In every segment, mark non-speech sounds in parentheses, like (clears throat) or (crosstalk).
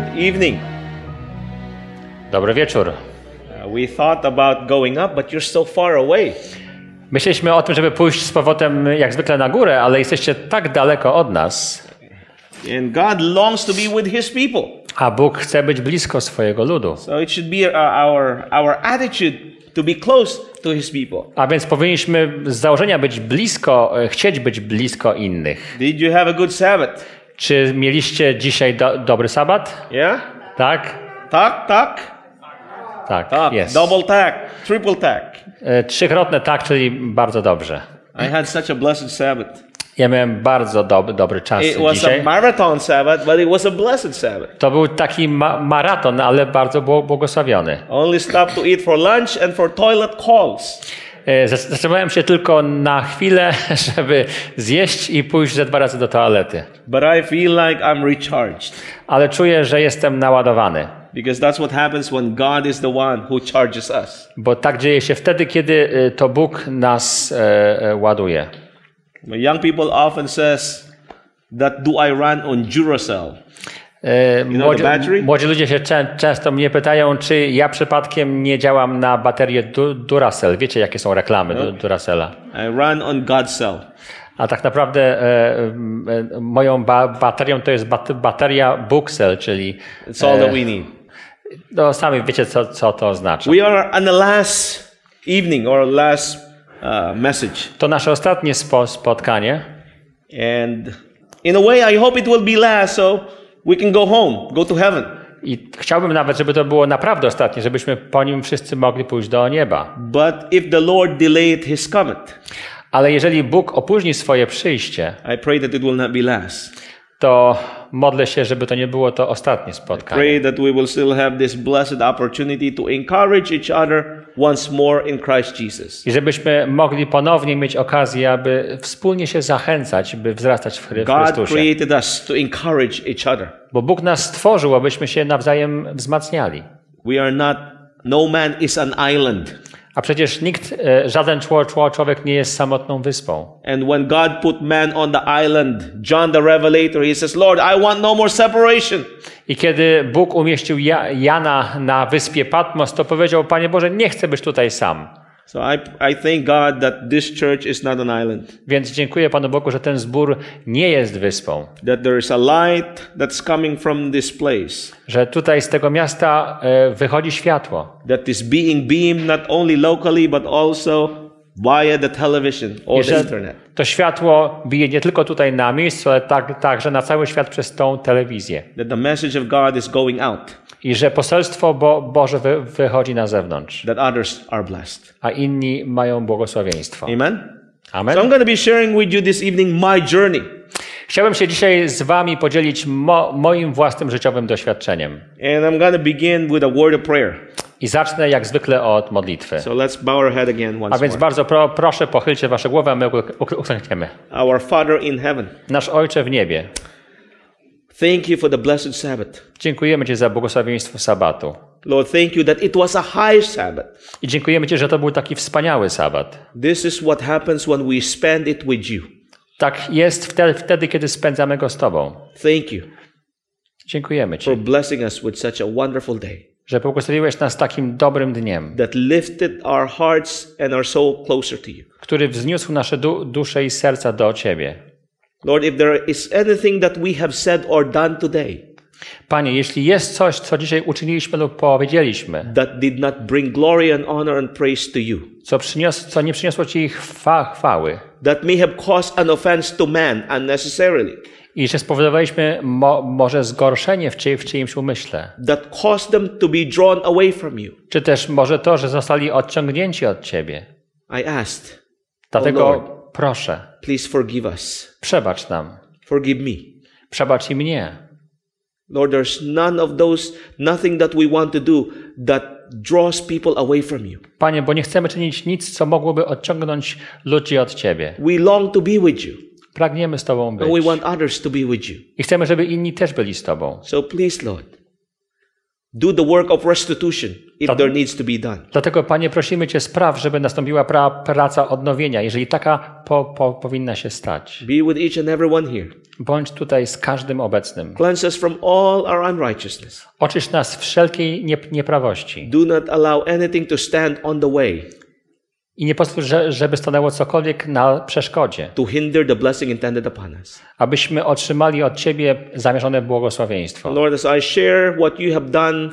Good evening. Dobry wieczór. Uh, we thought about going up, but you're so far away. Myśleliśmy o tym, żeby pójść z powrotem jak zwykle na górę, ale jesteście tak daleko od nas, And God longs to be with His people. a Bóg chce być blisko swojego ludu. So it should be uh, our, our attitude to be close to His people. A więc powinniśmy z założenia być blisko, e, chcieć być blisko innych. Did you have a good Sabbath? Czy mieliście dzisiaj do, dobry sabat? Yeah? Tak? Tak, tak, Tak, tak. jest. Double tak, triple tak. Trzykrotne tak, czyli bardzo dobrze. I had such a blessed Sabbath. Ja miałem bardzo dob dobry czas It was a dzisiaj. marathon Sabbath, but it was a blessed Sabbath. To był taki ma maraton, ale bardzo bł- błogosławiony. Only stopped to eat for lunch and for toilet calls. E, Zatrzymałem się tylko na chwilę, (laughs) żeby zjeść i pójść ze dwa razy do toalety. But I feel like I'm recharged Ale czuję, że jestem naładowany. because that's what happens when God is the one who charges us. Bo tak dzieje się wtedy, kiedy e, to Bóg nas e, e, ładuje. Young people often says that do I run on Duracell? E, Młodzi, młodzi ludzie się czę, często mnie pytają, czy ja przypadkiem nie działam na baterię du, Duracell. Wiecie, jakie są reklamy du, Duracella. I run on God's cell. A tak naprawdę e, e, moją ba, baterią to jest bat, bateria Booksell, czyli It's all that we need. no, sami wiecie, co, co to oznacza. We are on the last evening or last uh, message. To nasze ostatnie spo, spotkanie. And in a way, I hope it will be last so we can go home, go to heaven. I chciałbym nawet, żeby to było naprawdę ostatnie, żebyśmy po nim wszyscy mogli pójść do nieba. But if the Lord delayed his coming, Ale jeżeli Bóg opóźni swoje przyjście, I pray that it will not be last. to modlę się, żeby to nie było to ostatnie spotkanie. Pray that we will still have this blessed opportunity to encourage each other once more in Christ Jesus. I żebyśmy mogli ponownie mieć okazję, aby wspólnie się zachęcać, by wzrastać w Chry- w God Chrystusie. created us to encourage each other. Bo Bóg nas stworzył, abyśmy się nawzajem wzmacniali. We are not, no man is an island. A przecież nikt, e, żaden czło- czło- człowiek nie jest samotną wyspą. And when God put man on the island, John the Revelator, he says, Lord, I want no more separation. I kiedy Bóg umieścił ja, Jana na wyspie Patmos, to powiedział, Panie Boże, nie chcę być tutaj sam. So I, I thank God that this church is not an island, Więc dziękuję Panu Bogu, że ten zbór nie jest wyspą. that there is a light that's coming from this place, Że tutaj z tego miasta e, wychodzi światło. that is being beamed not only locally, but also via the television or the internet. to światło bije nie tylko tutaj na miejscu, ale tak, także na cały świat przez tą telewizję. That the message of God is going out, I że poselstwo Bo Boże wy wychodzi na zewnątrz, that others are blessed. a inni mają błogosławieństwo. Amen? Amen. So I'm going to be sharing with you this evening my journey. Chciałbym się dzisiaj z Wami podzielić mo moim własnym życiowym doświadczeniem. And I'm going to begin with a word of prayer. I zacznę jak zwykle od modlitwy. So let's bow our head again A once więc more. bardzo pro, proszę, pochylcie Wasze głowy, a my uk- uk- uklękniemy. Our Father in heaven, Nasz Ojcze w niebie, thank you for the blessed Sabbath. dziękujemy Ci za błogosławieństwo sabatu. Lord, thank you that it was a high Sabbath. I dziękujemy Ci, że to był taki wspaniały sabat. This is what happens when we spend it with you. Tak jest wtedy, wtedy, kiedy spędzamy go z Tobą. Thank you Dziękujemy Ci, for blessing us with such a wonderful day że błogosławiłeś nas takim dobrym dniem, that lifted our hearts and our soul closer to you. który wzniósł nasze du dusze i serca do Ciebie. Lord, if there is anything that we have said or done today Panie, jeśli jest coś, co dzisiaj uczyniliśmy lub powiedzieliśmy, that did not bring glory and honor and praise to you, co, przynios, co nie przyniosło Ci chwa, chwały that may have caused an offense to man unnecessarily, i że spowodowaliśmy mo, może zgorszenie w, czy, w czyimś umyśle, that caused them to be drawn away from you, czy też może to, że zostali odciągnięci od Ciebie. I asked, Dlatego Lord. Proszę, please forgive us. przebacz nam, Forgive me. przebacz i mnie. Lord, there's none of those, nothing that we want to do that draws people away from you. Panie, bo nie chcemy czynić nic, co mogłoby odciągnąć ludzi od Ciebie. We long to be with you, Pragniemy z Tobą być. and we want others to be with you. I chcemy, żeby inni też byli z Tobą. So please, Lord, Do the work of restitution if Tak. there needs to be done. Dlatego, Panie, prosimy Cię, spraw, żeby nastąpiła pra, praca odnowienia, jeżeli taka po, po, powinna się stać. Be with each and every one here. Bądź tutaj z każdym obecnym. Cleanse us from all our unrighteousness. Oczyść nas wszelkiej nie, nieprawości. Do not allow anything to stand on the way I nie pozwól, że, żeby stanęło cokolwiek na przeszkodzie, to hinder the blessing intended upon us. abyśmy otrzymali od Ciebie zamierzone błogosławieństwo. Lord, as I share what you have done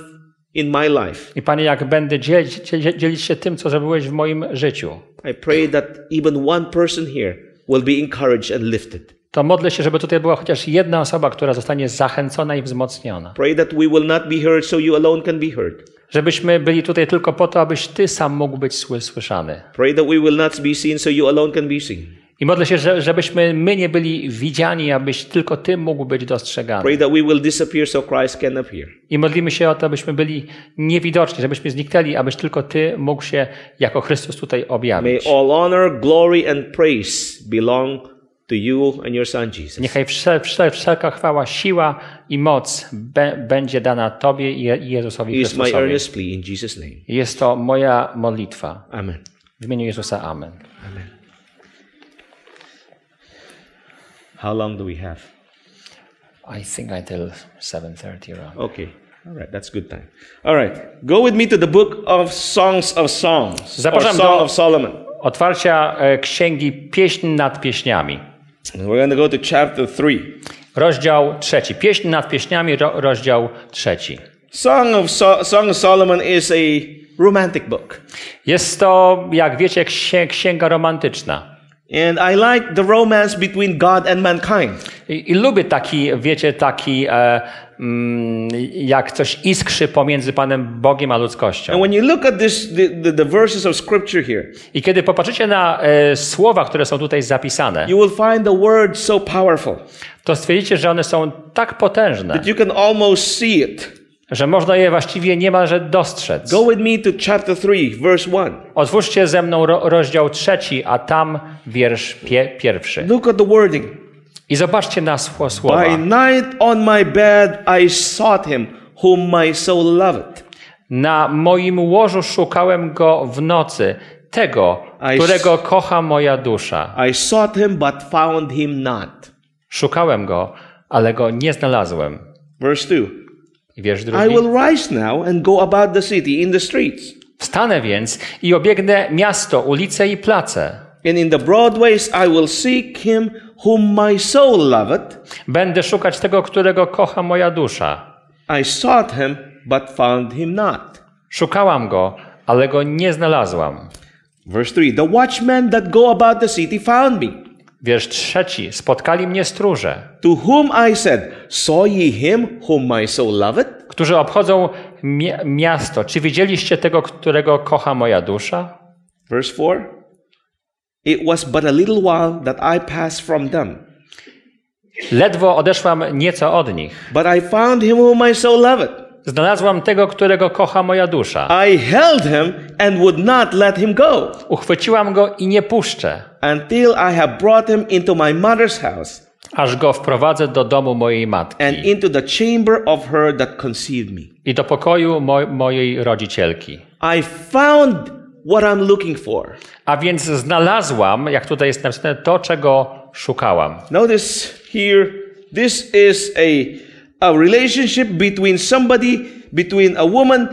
in my life, I Panie, jak będę dzielić, dzie- dzielić się tym, co zrobiłeś w moim życiu, I pray that even one person here will be encouraged and lifted. to modlę się, żeby tutaj była chociaż jedna osoba, która zostanie zachęcona i wzmocniona. Pray that we will not be heard so you alone can be heard. Żebyśmy byli tutaj tylko po to, abyś Ty sam mógł być sły- słyszany. Pray that we will not be seen so you alone can be seen. I modlę się, że, żebyśmy my nie byli widziani, abyś tylko Ty mógł być dostrzegany. Pray that we will disappear so Christ can appear. I modlimy się o to, abyśmy byli niewidoczni, żebyśmy zniknęli, abyś tylko Ty mógł się jako Chrystus tutaj May objawić. all honor, glory, and praise belong to you and your Son Jesus. Niechaj wszel, wszel, wszelka chwała, siła i moc be, będzie dana Tobie i Je- i Jezusowi Is my Chrystusowi. earnest plea in Jesus' name. Jest to moja modlitwa. Amen. W imieniu Jezusa. Amen. Amen. How long do we have? I think until 7.30 around. Okay. All right, that's good time. All right. Go with me to the book of Songs of Songs. Zapraszam Song do- of Solomon. Otwarcia e, księgi Pieśń nad pieśniami. We're going to go to chapter 3. Rozdział trzeci. Pieśń nad pieśniami, ro, rozdział trzeci. Song of, so- Song of Solomon is a romantic book. Jest to, jak wiecie, księ, księga romantyczna. And I like the romance between God and mankind. I, I lubię taki, wiecie, taki, e, jak coś iskrzy pomiędzy Panem Bogiem a And ludzkością. when you look at this, the, the, the verses of scripture here, I kiedy popatrzycie na e, słowa, które są tutaj zapisane, you will find the so powerful to stwierdzicie, że one są tak potężne, that you can almost see it. że można je właściwie niemalże dostrzec. Go with me to chapter 3, verse 1. Otwórzcie ze mną ro, rozdział trzeci, a tam wiersz pie, pierwszy. Look at the wording. I zobaczcie na sło- słowa. By night on my bed I sought him, whom my soul loved. Na moim łożu szukałem go w nocy, tego, I- którego kocha moja dusza. I sought him, but found him not. Szukałem go, ale go nie znalazłem. Verse 2. I wiersz I drugi. will rise now and go about the city in the streets, Wstanę więc i obiegnę miasto, ulice i place. and in the broad ways I will seek him whom my soul loved. Będę szukać tego, którego kocha moja dusza. I sought him, but found him not. Szukałam go, ale go nie znalazłam. Verse 3 The watchmen that go about the city found me. Wiersz trzeci. Spotkali mnie stróże, To whom I said, Saw ye him whom my soul loved? którzy obchodzą mi- miasto. Czy widzieliście tego, którego kocha moja dusza? Verse 4 It was but a little while that I passed from them, Ledwo odeszłam nieco od nich. but I found him whom my soul loved. Znalazłam tego, którego kocha moja dusza. I held him and would not let him go Uchwyciłam go i nie puszczę, until I have brought him into my mother's house aż go wprowadzę do domu mojej and matki into the chamber of her that conceived me. i do pokoju mo- mojej rodzicielki. I found what I'm looking for. A więc znalazłam, jak tutaj jest napisane, to, czego szukałam. Notice here, this is a, a relationship between somebody, between a woman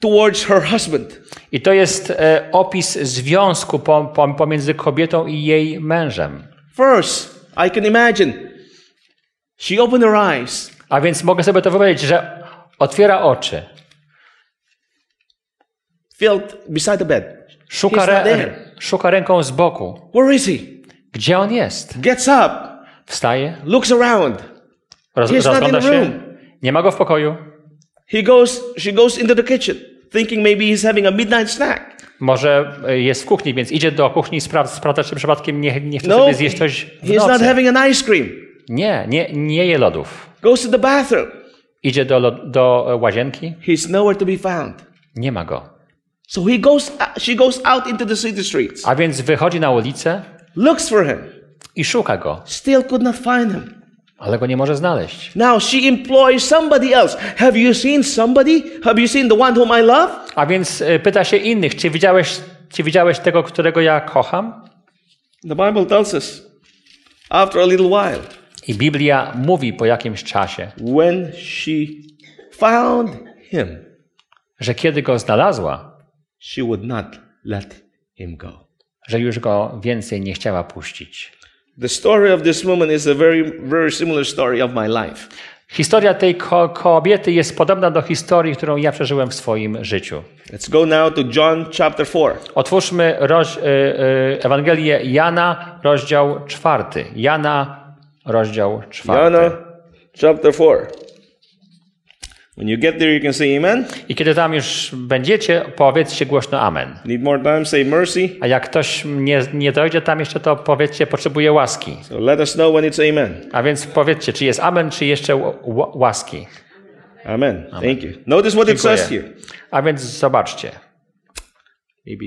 towards her husband. I to jest e, opis związku po, po, pomiędzy kobietą i jej mężem. First, I can imagine she opened her eyes A więc mogę sobie to wyobrazić, że otwiera oczy, felt beside the bed. szuka, not re, there. szuka ręką z boku. Where is he? Gdzie on jest? Gets up, Wstaje, looks around. roz, He's not rozgląda in the się. room. Nie ma go w pokoju. He goes, she goes into the kitchen, thinking maybe he's having a midnight snack. Może e, jest w kuchni, więc idzie do kuchni i spra- sprawdza, czy przypadkiem nie, nie chce No, sobie zjeść coś w he's not nocy. having an ice cream. Nie, nie, nie je lodów. Goes to the bathroom. Idzie do, do łazienki, He's nowhere to be found. nie ma go. So he goes, she goes out into the city streets, A więc wychodzi na ulicę looks for him, i szuka go. still could not find him. ale go nie może znaleźć. Now she employs somebody else. Have you seen somebody? Have you seen the one whom I love? A więc e, pyta się innych, czy widziałeś, czy widziałeś tego, którego ja kocham? The Bible tells us after a little while, I Biblia mówi po jakimś czasie, when she found him, że kiedy go znalazła, she would not let him go. że już go więcej nie chciała puścić. The story of this woman is a very, very similar story of my life. Historia tej ko- kobiety jest podobna do historii, którą ja przeżyłem w swoim życiu. Let's go now to John chapter 4. Otwórzmy roz, y, y, Ewangelię Jana, rozdział czwarty. Jana, rozdział czwarty. Jana chapter 4. When you get there, you can say amen. I kiedy tam już będziecie, powiedzcie głośno amen. Need more time, say mercy. A jak ktoś nie, nie dojdzie tam jeszcze, to powiedzcie, potrzebuje łaski. So let us know when it's amen. A więc powiedzcie, czy jest amen, czy jeszcze łaski. Amen. Thank you. Notice what it says here. A więc zobaczcie. Maybe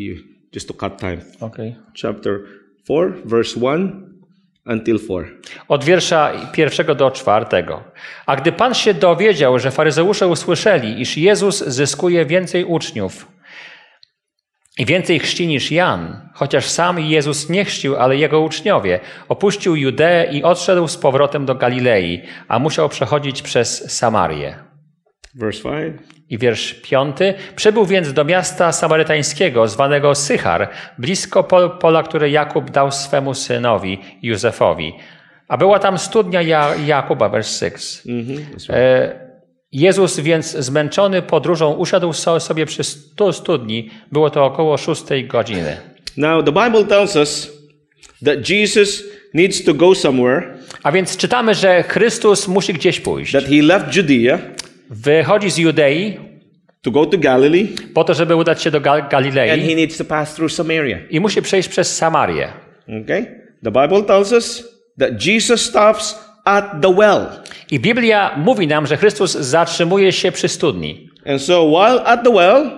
just to cut time. Okay. Chapter 4, verse 1 until 4. Od wiersza pierwszego do czwartego. A gdy Pan się dowiedział, że faryzeusze usłyszeli, iż Jezus zyskuje więcej uczniów i więcej chrzci niż Jan, chociaż sam Jezus nie chrzcił, ale jego uczniowie, opuścił Judeę i odszedł z powrotem do Galilei, a musiał przechodzić przez Samarię. Verse 5. I wiersz piąty. Przybył więc do miasta samarytańskiego, zwanego Sychar, blisko pol- pola, które Jakub dał swemu synowi Józefowi. A była tam studnia ja- Jakuba, wers 6. E, Jezus więc zmęczony podróżą usiadł so- sobie przy stu studni. Było to około szóstej godziny. Now, the Bible tells us that Jesus needs to go somewhere, A więc czytamy, że Chrystus musi gdzieś pójść. that he left Judea Wychodzi z Judei to go to Galilee, po to, żeby udać się do Gal- and Galilei he needs to pass through Samaria. i musi przejść przez Samarię. Okay? The Bible tells us that Jesus stops at the well. I Biblia mówi nam, że Chrystus zatrzymuje się przy studni. And so while at the well,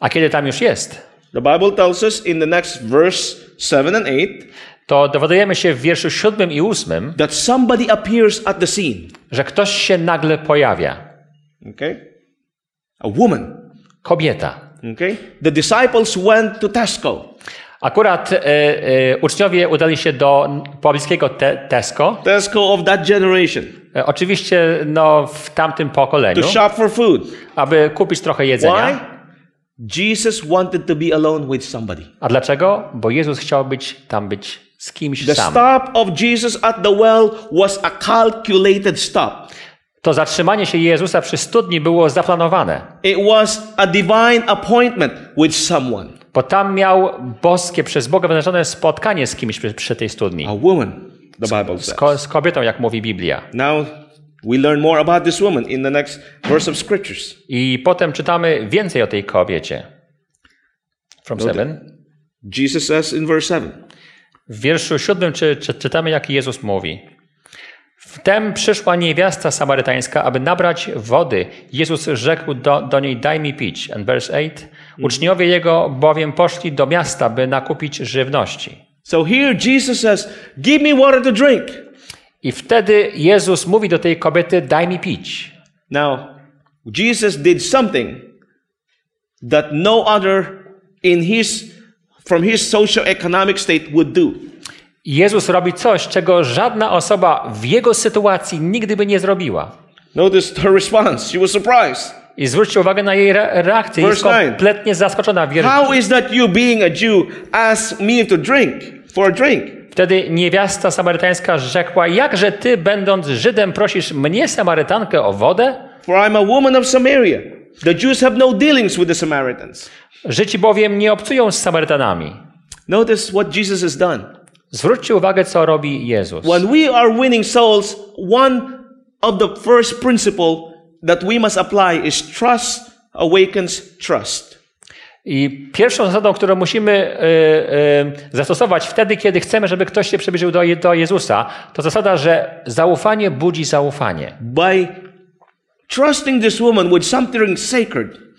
A kiedy tam już jest, the Bible tells us in the next verse 7 and 8 to dowiadujemy się w wierszu siódmym i ósmym, that somebody appears at the scene. że ktoś się nagle pojawia. Okay? A woman. Kobieta. Okay? The disciples went to Tesco. Akurat e, e, uczniowie udali się do pobliskiego te, Tesco. Tesco of that generation. E, oczywiście no, w tamtym pokoleniu, To shop for food. aby kupić trochę Why? jedzenia. Jesus wanted to be alone with somebody. A dlaczego? Bo Jezus chciał być tam być z kimś The sam. stop of Jesus at the well was a calculated stop. To zatrzymanie się Jezusa przy studni było zaplanowane. It was a divine appointment with someone. Bo tam miał boskie, przez Boga wyznaczone spotkanie z kimś przy, przy tej studni. A woman, the Bible Z, says. ko, z kobietą, jak mówi Biblia. Now, we learn more about this woman in the next verse of scriptures. I potem czytamy więcej o tej kobiecie. From seven. Jesus says in verse 7 W wierszu siódmym czy, czy, czytamy, jak Jezus mówi. Wtem przyszła niewiasta samarytańska, aby nabrać wody. Jezus rzekł do, do niej, daj mi pić. And verse 8. Uczniowie Jego bowiem poszli do miasta, by nakupić żywności. So here Jesus says, Give me water to drink. I wtedy Jezus mówi do tej kobiety, daj mi pić. Now, Jesus did something that no other in his from his socio-economic state would do. Jezus robi coś, czego żadna osoba w jego sytuacji nigdy by nie zrobiła. Notice (laughs) her response. She was surprised. I zwróćcie uwagę na jej re- reakcję. Jest kompletnie zaskoczona. Wier- How is that you, being a Jew, ask me to drink for a drink? Wtedy niewiasta samarytańska rzekła, jakże ty, będąc Żydem, prosisz mnie, Samarytankę, o wodę? For I'm a woman of Samaria. The Jews have no dealings with the Samaritans. Żydzi bowiem nie obcują z Samarytanami. Notice what Jesus has done. Zwróćcie uwagę, co robi Jezus. When we are winning souls, one of the first principle that we must apply is trust awakens trust. I pierwszą zasadą, którą musimy y, y, zastosować wtedy, kiedy chcemy, żeby ktoś się przybliżył do, do Jezusa, to zasada, że zaufanie budzi zaufanie. By trusting this woman with something sacred,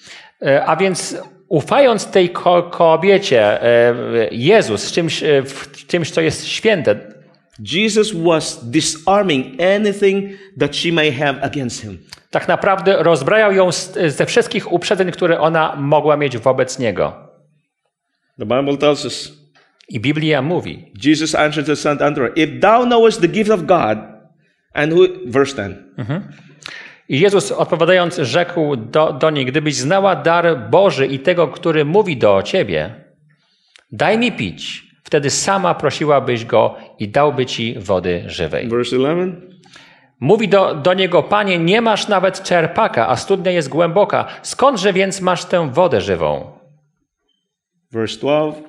E, A więc ufając tej ko kobiecie, e, Jezus, czymś, e, w czymś, co jest święte, Jesus was disarming anything that she may have against him. Tak naprawdę rozbrajał ją ze wszystkich uprzedzeń, które ona mogła mieć wobec niego. The Bible tells us, I Biblia mówi, Jesus answered to Saint Andrew, If thou knowest the gift of God, and who, verse 10, I Jezus odpowiadając rzekł do, do niej, gdybyś znała dar Boży i tego, który mówi do ciebie, daj mi pić, wtedy sama prosiłabyś go i dałby ci wody żywej. verse 11, Mówi do, do niego, panie, nie masz nawet czerpaka, a studnia jest głęboka. Skądże więc masz tę wodę żywą? verse 12,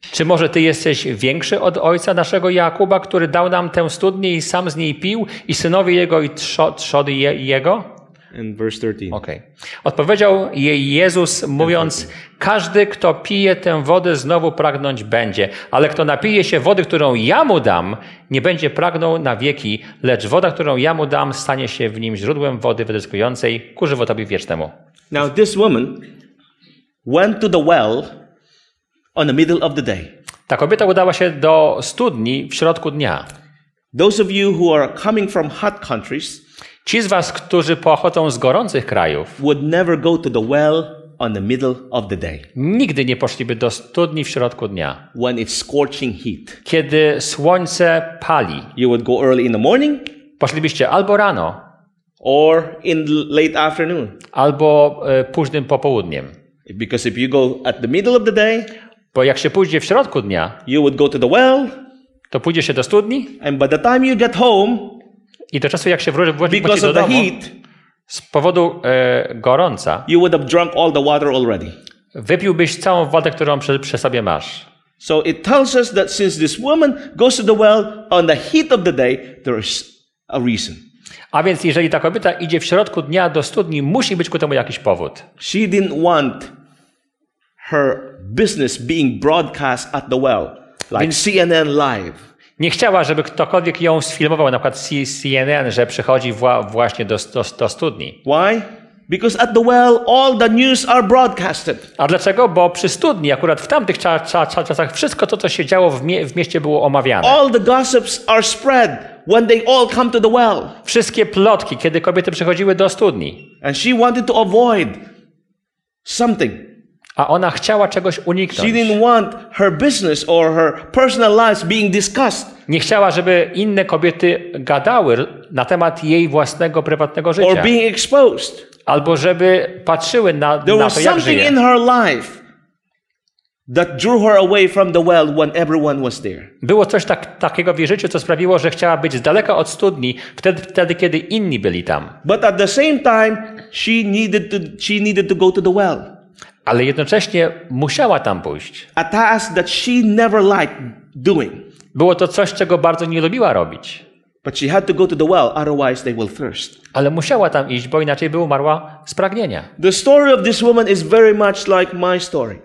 Czy może ty jesteś większy od ojca naszego Jakuba, który dał nam tę studnię i sam z niej pił, i synowie jego i trzo, trzody je, jego? and verse 13. Okej. Odpowiedział jej Jezus, mówiąc: Każdy, kto pije tę wodę, znowu pragnąć będzie, ale kto napije się wody, którą ja mu dam, nie będzie pragnął na wieki, lecz woda, którą ja mu dam, stanie się w nim źródłem wody wydyskującej ku żywotowi wiecznemu. Now, this woman went to the well on the middle of the day. Ta kobieta udała się do studni w środku dnia. Those of you who are coming from hot countries Ci z was, którzy pochodzą z gorących krajów, would never go to the well on the middle of the day nigdy nie poszliby do studni w środku dnia, when it's scorching heat. kiedy słońce pali. You would go early in the morning Poszlibyście albo rano, or in late afternoon. albo e, późnym popołudniem. Because if you go at the middle of the day, Bo jak się pójdzie w środku dnia, you would go to the well, to pójdzie się do studni and by the time you get home, i do czasu jak się wróci do of the domu, heat, z powodu e, gorąca, you would have drunk all the water already. wypiłbyś całą wodę, którą przy, przy sobie masz. So it tells us that since this woman goes to the well on the heat of the day, there is a reason. A więc jeżeli ta kobieta idzie w środku dnia do studni, musi być ku temu jakiś powód. She didn't want her business being broadcast at the well, like Więc- CNN Live. Nie chciała, żeby ktokolwiek ją sfilmował, na przykład CNN, że przychodzi wła- właśnie do, do, do studni. Why? Because at the well, all the news are broadcasted. A dlaczego? Bo przy studni, akurat w tamtych cza, cza, cza, czasach, wszystko to, co się działo w, mie, w mieście, było omawiane. All the gossips are spread when they all come to the well. Wszystkie plotki, kiedy kobiety przychodziły do studni. And she wanted to avoid something. A ona chciała czegoś She uniknąć. didn't want her business or her personal lives being discussed Nie chciała, żeby inne kobiety gadały na temat jej własnego, prywatnego or życia. being exposed. Albo żeby patrzyły na, There na to, jak something żyje. in her life that drew her away from the well when everyone was there. Było coś tak, takiego w jej życiu, co sprawiło, że chciała być z daleka od studni, wtedy, wtedy, kiedy inni byli tam. But at the same time, she needed to she needed to go to the well. Ale jednocześnie musiała tam pójść. A task that she never liked doing. Było to coś, czego bardzo nie lubiła robić. But she had to go to the well, otherwise they will thirst. Ale musiała tam iść, bo inaczej by umarła z pragnienia. The story of this woman is very much like my story.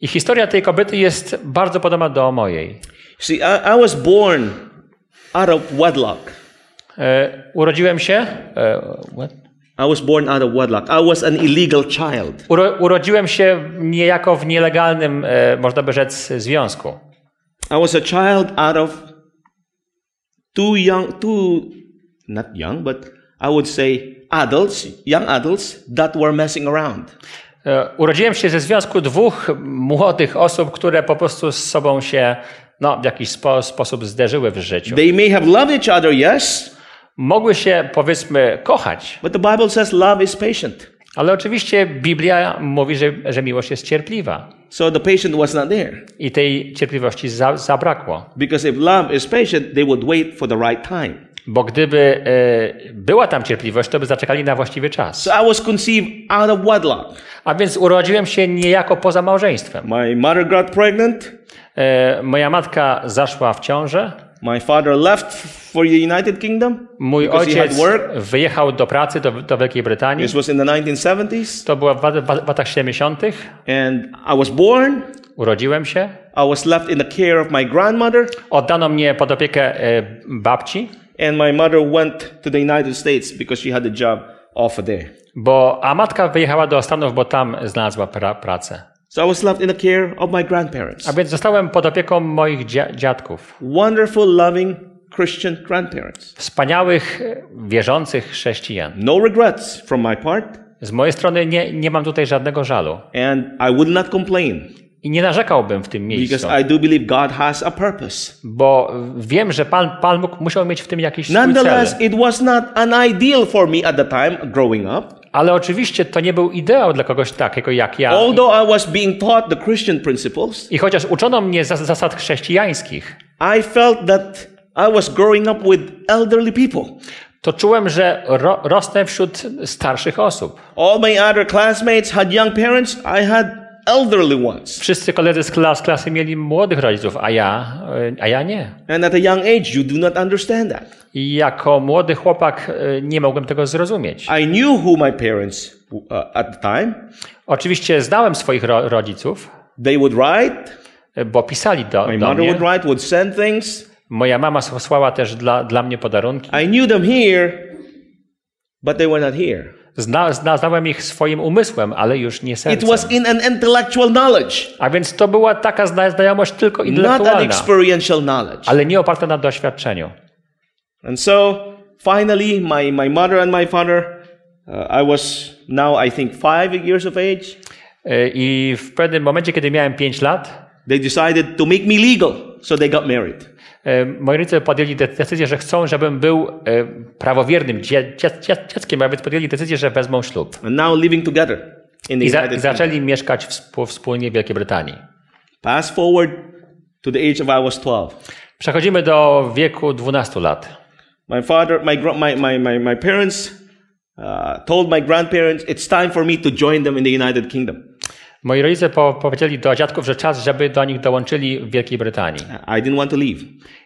I historia tej kobiety jest bardzo podobna do mojej. See, I, I was born out of wedlock. E, urodziłem się. E, what? I was born out of wedlock. I was an illegal child. Uro, urodziłem się niejako w nielegalnym, e, można by rzec, związku. I was a child out of two young, two, not young, but I would say adults, young adults that were messing around. E, urodziłem się ze związku dwóch młodych osób, które po prostu z sobą się no, w jakiś spo, sposób zderzyły w życiu. They may have loved each other, yes, Mogły się, powiedzmy, kochać, but the Bible says love is patient. ale oczywiście Biblia mówi, że, że miłość jest cierpliwa. So the patient was not there. I tej cierpliwości za, zabrakło. Because if love is patient, they would wait for the right time. Bo gdyby e, była tam cierpliwość, to by zaczekali na właściwy czas. So I was conceived out of wedlock. A więc urodziłem się niejako poza małżeństwem. My mother got pregnant. E, moja matka zaszła w ciążę. My father left for the United Kingdom Mój because he had ojciec work. wyjechał do pracy do, do Wielkiej Brytanii. This was in the 1970s. To było w, lat- w latach 70. And I was born. Urodziłem się. I was left in the care of my grandmother. Oddano mnie pod opiekę e, babci, And my mother went to the United States because she had a job offer there. bo, a matka wyjechała do Stanów, bo tam znalazła pra, pracę. So I was left in the care of my grandparents. A więc zostałem pod opieką moich dzia, dziadków. Wonderful, loving Christian grandparents. Wspaniałych, wierzących chrześcijan. No regrets from my part, Z mojej strony nie, nie mam tutaj żadnego żalu. and I would not complain I nie narzekałbym w tym because miejscu, I do believe God has a purpose. bo wiem, że Pan, Pan musiał mieć w tym jakiś swój cel. Nonetheless, it was not an ideal for me at the time growing up. Ale oczywiście to nie był ideał dla kogoś takiego jak ja. Although I was being taught the Christian principles, I chociaż uczono mnie zas- zasad chrześcijańskich, I felt that I was growing up with elderly people. to czułem, że ro, rosnę wśród starszych osób. All my other classmates had young parents, I had elderly ones. Wszyscy koledzy z klas, klasy mieli młodych rodziców, a ja, e, a ja nie. And at a young age, you do not understand that. I jako młody chłopak e, nie mogłem tego zrozumieć. I knew who my parents uh, at the time. Oczywiście znałem swoich ro, rodziców, They would write, e, bo pisali do, my do mother mnie. would write, would send things. Moja mama słała też dla, dla mnie podarunki. I knew them here, but they were not here. Zna, zna, znałem ich swoim umysłem, ale już nie It sercem. was in an intellectual knowledge, A więc to była taka zna, znajomość tylko not an intelektualna, experiential knowledge. ale nie oparta na doświadczeniu. And so finally, my, my mother and my father, uh, I was now, I think, five years of age. E, I w pewnym momencie, kiedy miałem 5 lat, They decided to make me legal, so they got married. E, moi rodzice podjęli de- decyzję, że chcą, żebym był e, prawowiernym dzie, dzie, dzie, dzieckiem, a więc podjęli decyzję, że wezmą ślub. And now living together in the I, za, i zaczęli mieszkać wspólnie w Wielkiej Brytanii. Fast forward to the age of I was 12. Przechodzimy do wieku 12 lat. My father, my, my, my, my parents uh, told my grandparents it's time for me to join them in the United Kingdom. Moi rodzice po, powiedzieli do dziadków, że czas, żeby do nich dołączyli w Wielkiej Brytanii. I didn't want to leave.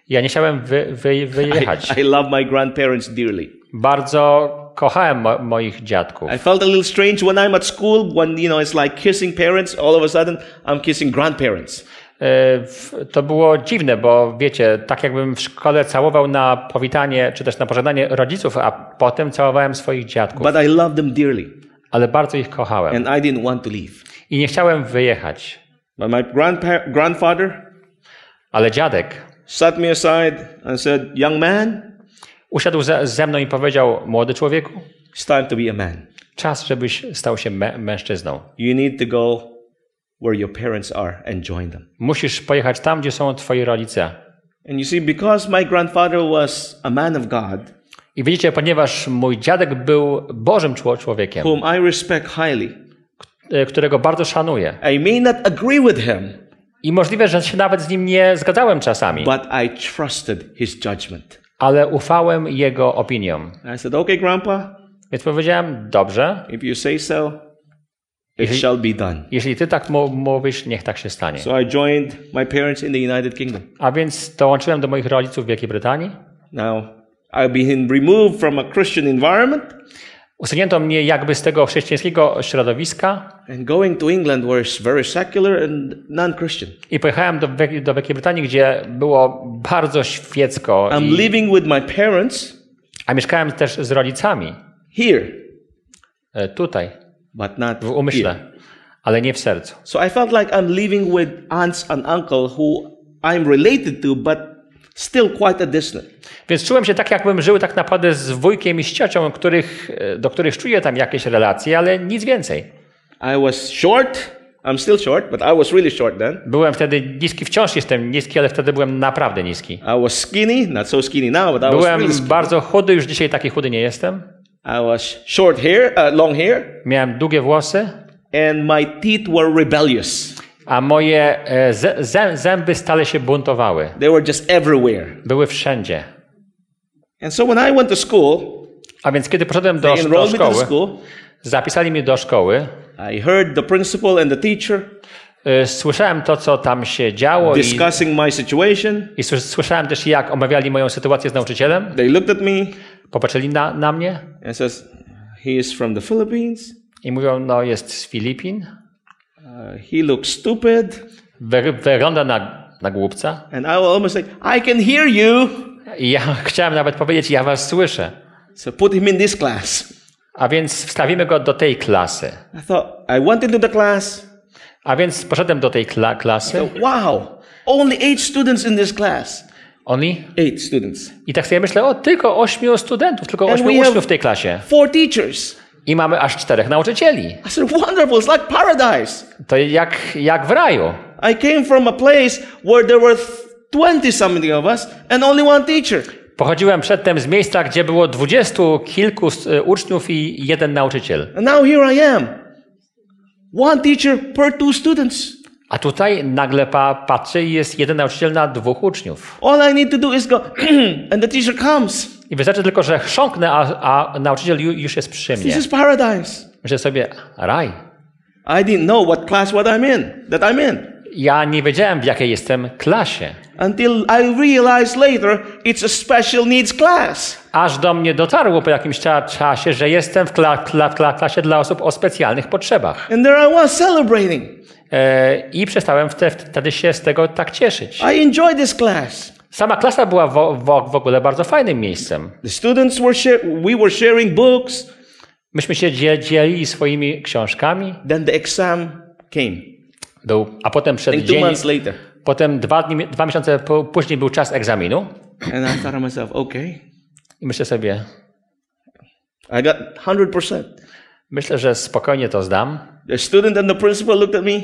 Ja nie chciałem wy, wy, wyjechać. I, I love my grandparents dearly. Bardzo kochałem mo, moich dziadków. I felt a little strange when I'm at school when, you know, it's like kissing parents. All of a sudden, I'm kissing grandparents. E, To było dziwne, bo wiecie, tak jakbym w szkole całował na powitanie, czy też na pożegnanie rodziców, a potem całowałem swoich dziadków. But I love them dearly. Ale bardzo ich kochałem. And I didn't want to leave. I nie chciałem wyjechać. But my grandfather Ale dziadek sat me aside and said, Young man, usiadł ze, ze mną i powiedział, młody człowieku, it's time to be a man. czas, żebyś stał się mę- mężczyzną. You need to go where your parents are and join them. Musisz pojechać tam, gdzie są twoi rodzice. And you see, because my grandfather was a man of God, I widzicie, ponieważ mój dziadek był Bożym czło- człowiekiem, whom I respect highly, którego bardzo szanuję. I may not agree with him, I możliwe, że się nawet z nim nie zgadzałem czasami, but I trusted his judgment. ale ufałem jego opiniom. I said, Okay, Grandpa, Więc powiedziałem, dobrze, if you say so, it Jeśli- shall be done. jeśli ty tak mówisz, niech tak się stanie. So I joined my parents in the United Kingdom. A więc dołączyłem do moich rodziców w Wielkiej Brytanii. Now, I've been removed from a Christian environment Usunięto mnie jakby z tego chrześcijańskiego środowiska and going to England, it's very secular and non Christian. i pojechałem do, do Wielkiej Brytanii, gdzie było bardzo świecko, I'm i, living with my parents a mieszkałem też z rodzicami here, e, tutaj, but not w umyśle, here. ale nie w sercu. So I felt like I'm living with aunts and uncle who I'm related to, but still quite a distance. Więc czułem się tak, jakbym żył tak naprawdę z wujkiem i z ciocią, których, e, do których czuję tam jakieś relacje, ale nic więcej. I was short. I'm still short, but I was really short then. Byłem wtedy niski, wciąż jestem niski, ale wtedy byłem naprawdę niski. I was skinny, not so skinny now, but I was Byłem really skinny. bardzo chudy, już dzisiaj taki chudy nie jestem. I was short hair, uh, long hair, Miałem długie włosy, and my teeth were rebellious. a moje e, zę- zę- zęby stale się buntowały. They were just everywhere. Były wszędzie. And so when I went to school, A więc kiedy poszedłem do, do szkoły, school. zapisali mnie do szkoły, I heard the principal and the teacher e, słyszałem to, co tam się działo i, i słys- słyszałem też, jak omawiali moją sytuację z nauczycielem. They looked at me Popatrzyli na, na mnie and says, "He is from the Philippines. i mówią, no jest z Filipin, Uh, he looks stupid." wy- wygląda na, na głupca. And I will almost say, "I can hear you." Ja (laughs) chciałem nawet powiedzieć, ja was słyszę. So put him in this class. A więc wstawimy go do tej klasy. I thought I went into the class. A więc poszedłem do tej kla- klasy So, wow, only eight students in this class. Only? Eight students. I tak sobie myślę, o, tylko ośmiu studentów, tylko And ośmiu uczniów w tej klasie. Four teachers. I mamy aż czterech nauczycieli. I said, wonderful. It's like paradise. To jak, jak w raju. I came from a place where there were 20 something of us and only one teacher. Pochodziłem przedtem z miejsca, gdzie było dwudziestu kilku e, uczniów i jeden nauczyciel. And now here I am. One teacher per two students. A tutaj nagle pa, patrzę i jest jeden nauczyciel na dwóch uczniów. All I need to do is go, (clears throat) and the teacher comes. I wystarczy tylko, że chrząknę, a, a nauczyciel ju, już jest przy This mnie. is paradise. Myślę sobie, raj. I didn't know what class what I'm in, that I'm in. Ja nie wiedziałem, w jakiej jestem klasie. Until I realized later it's a special needs class. Aż do mnie dotarło po jakimś cza, czasie, że jestem w kla, kla, kla, klasie dla osób o specjalnych potrzebach. And there I was celebrating. E, I przestałem wte- wtedy się z tego tak cieszyć. I enjoyed this class. Sama klasa była w, w, w ogóle bardzo fajnym miejscem. The students were share, we were sharing books. Myśmy się dzie- dzielili swoimi książkami, Then the exam came. Był, a potem przed dzień, potem dwa, dni, dwa miesiące po, później był czas egzaminu And I thought to myself, okay, i myślę sobie, I got 100%. myślę, że spokojnie to zdam. The student and the principal looked at me.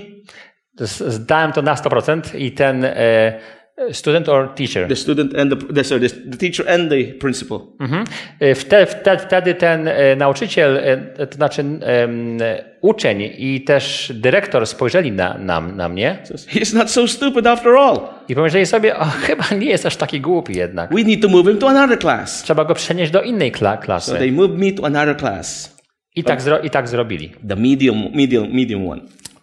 Zdałem to na 100% i ten e, student or teacher. The student and the, the, sorry, the, teacher and the principal. Mhm. E, Wte, wte, wtedy ten e, nauczyciel, e, to znaczy em, uczeń i też dyrektor spojrzeli na, na, na mnie He's not so stupid after all. i pomyśleli sobie, o, chyba nie jest aż taki głupi jednak. We need to move him to another class. Trzeba go przenieść do innej kla, So klasy. they moved me to another class, I tak, zro, I tak zrobili. the medium, medium, medium one.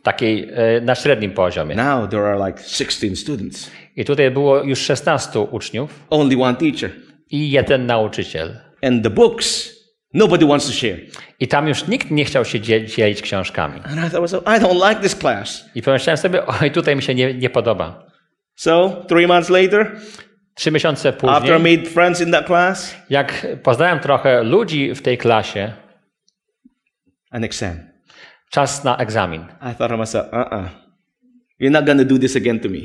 Takiej e, na średnim poziomie. Now there are like 16 students, I tutaj było już 16 uczniów only one teacher, i jeden nauczyciel. and the books nobody wants to share. I tam już nikt nie chciał się dzie- dzielić książkami. And I thought, I don't like this class. I pomyślałem sobie, (laughs) oj, tutaj mi się nie, nie podoba. So three months later, Trzy miesiące after I później, made friends in that class, jak poznałem trochę ludzi w tej klasie, an exam. Czas na egzamin. I thought to myself, uh-uh, you're not gonna do this again to me.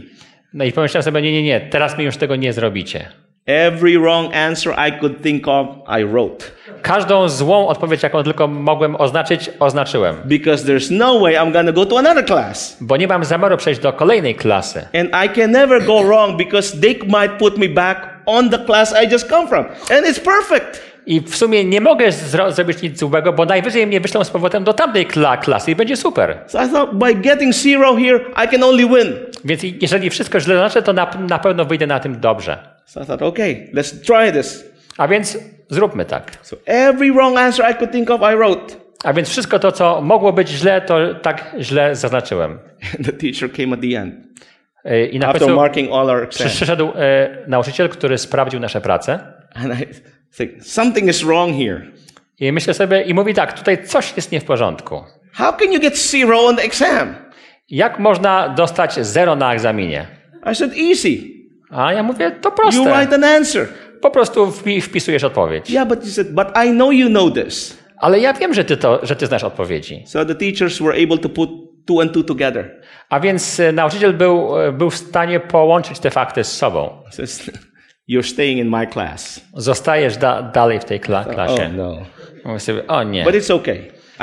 No i pomyślałem sobie, nie, nie, nie, teraz mi już tego nie zrobicie. Every wrong answer I could think of, I wrote. Każdą złą odpowiedź, jaką tylko mogłem oznaczyć, oznaczyłem. Because there's no way I'm gonna go to another class. Bo nie mam zamiaru przejść do kolejnej klasy. And I can never go wrong because they might put me back on the class I just come from. And it's perfect. I w sumie nie mogę zro- zrobić nic złego, bo najwyżej mnie wyślą z powrotem do tamtej kla- klasy i będzie super. So I thought by getting zero here, I can only win. Więc jeżeli wszystko źle znaczy, to na, na pewno wyjdę na tym dobrze. So I thought, okay, let's try this. A więc zróbmy tak. So every wrong answer I could think of, I wrote. A więc wszystko to, co mogło być źle, to tak źle zaznaczyłem. (laughs) The teacher came at the end E, I na after końcu marking all our exams. przyszedł e, nauczyciel, który sprawdził nasze prace. And I think something is wrong here. I myślę sobie, i mówi tak, tutaj coś jest nie w porządku. How can you get zero on the exam? Jak można dostać zero na egzaminie? I said, easy. A ja mówię, to You proste. write an answer. Po prostu wpi- wpisujesz odpowiedź. Yeah, but he said, but I know you know this. Ale ja wiem, że ty, to, że ty znasz odpowiedzi. So the teachers were able to put two and two together. A więc e, nauczyciel był, e, był w stanie połączyć te fakty z sobą. (laughs) You're staying in my class. Zostajesz da, dalej w tej kla, Oh klasie. no. Mówię sobie, o nie. But it's okay.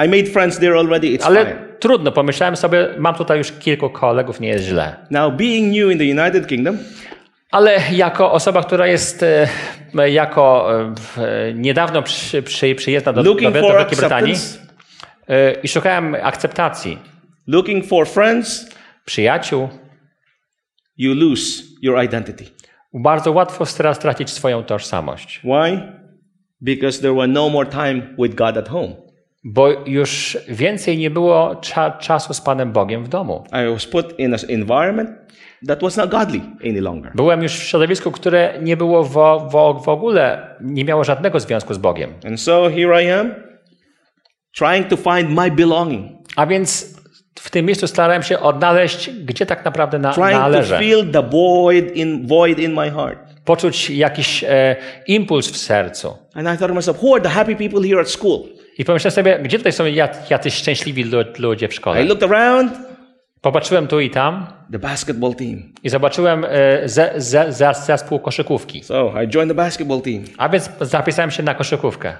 I made friends there already. It's Ale fine. trudno, pomyślałem sobie, mam tutaj już kilku kolegów, nie jest źle. Now, being new in the United Kingdom, Ale jako osoba, która jest e, jako e, e, niedawno przy, przy, przyjezdna do, do, looking do for Wielkiej Brytanii i szukałem akceptacji looking for friends, przyjaciół, you lose your identity. Bardzo łatwo stra- stracić swoją tożsamość. Why? Because there were no more time with God at home. Bo już więcej nie było cza, czasu z Panem Bogiem w domu. I was put in an environment that was not godly any longer. Byłem już w środowisku, które nie było w ogóle, nie miało żadnego związku z Bogiem. And so here I am, trying to find my belonging, A więc w tym miejscu starałem się odnaleźć, gdzie tak naprawdę na, trying to należę. fill the void in void in my heart. Poczuć jakiś e, impuls w sercu. And I thought to myself, who are the happy people here at school? I pomyślałem sobie, gdzie tutaj są jac- jacyś szczęśliwi lu- ludzie w I szkole. looked around, Popatrzyłem tu i tam the basketball team. i zobaczyłem e, ze, ze, zespół koszykówki. So I joined the basketball team. A więc zapisałem się na koszykówkę.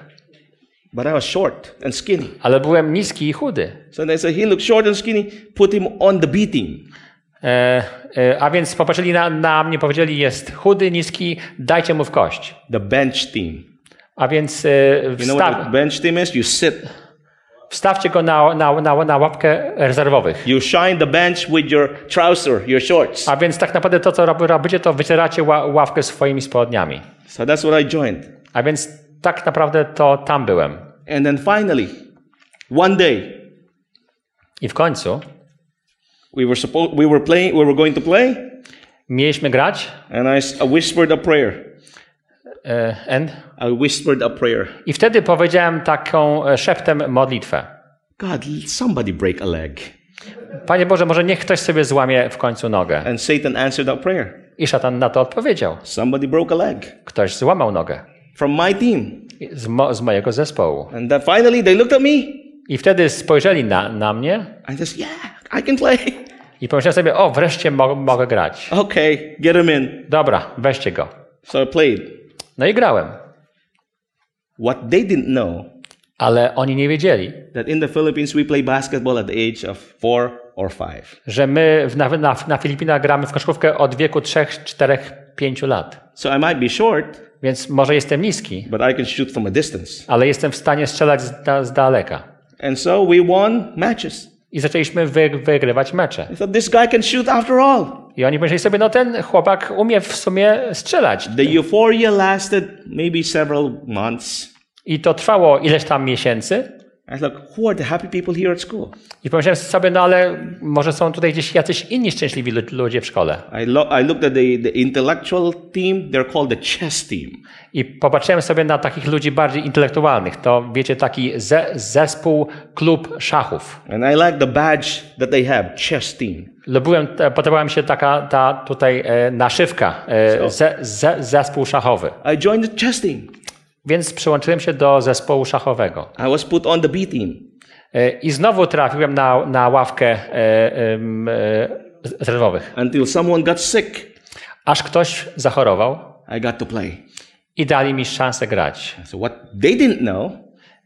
But I was short and skinny. Ale byłem niski i chudy. So they said, he looks short and skinny, put him on the B team. E, e, a więc popatrzyli na, na mnie, powiedzieli, jest chudy, niski, dajcie mu w kość. The bench team. A więc e, You know what wstaw, the bench team is? You sit. wstawcie go na, na, na, na łapkę rezerwowych. You shine the bench with your trouser, your shorts. A więc tak naprawdę to, co rob- robicie, to wycieracie ła, ławkę swoimi spodniami. So that's what I joined. A więc tak naprawdę to tam byłem. And then finally, one day, I w końcu we were supposed we were playing we were going to play mieliśmy grać and I, whispered a prayer e, and, i whispered a prayer i wtedy powiedziałem taką e, szeptem modlitwę. god somebody break a leg Panie Boże, może niech ktoś sobie złamie w końcu nogę. and satan answered that prayer I szatan na to odpowiedział. somebody broke a leg Ktoś złamał nogę from my team z, mo, z mojego zespołu. and then finally they looked at me I wtedy spojrzeli na, na mnie i just yeah i can play i pomyślałem sobie, o, wreszcie mo, mogę grać. okay get him in Dobra, weźcie go. so i played No i grałem. what they didn't know Ale oni nie wiedzieli, that in the philippines we play basketball at the age of four or five że my w- na, na, na Filipinach gramy w koszykówkę od wieku 3, 4, 5 lat. so i might be short Więc może jestem niski, but i can shoot from a distance ale jestem w stanie strzelać z, da, z daleka. and so we won matches I zaczęliśmy wy, wygrywać mecze. I thought this guy can shoot after all. I oni myśleli sobie, no ten chłopak umie w sumie strzelać. The euphoria lasted maybe several months. I to trwało ileś tam miesięcy. I thought, who are the happy people here at school? I pomyślałem sobie, no ale może są tutaj gdzieś jacyś inni szczęśliwi lu- ludzie w szkole. I, lo- I looked at the, the intellectual team. They're called the chess team. I popatrzyłem sobie na takich ludzi bardziej intelektualnych. To wiecie, taki ze, zespół, klub szachów. And I like the badge that they have, chess team. Lubiłem, te- podobała mi się taka ta tutaj e, naszywka, e, ze, ze, zespół szachowy. I joined the chess team. Więc przyłączyłem się do zespołu szachowego. I was put on the B team. E, I znowu trafiłem na, na ławkę e, e, rezerwowych. Until someone got sick, Aż ktoś zachorował I got to play. i dali mi szansę grać. So what they didn't know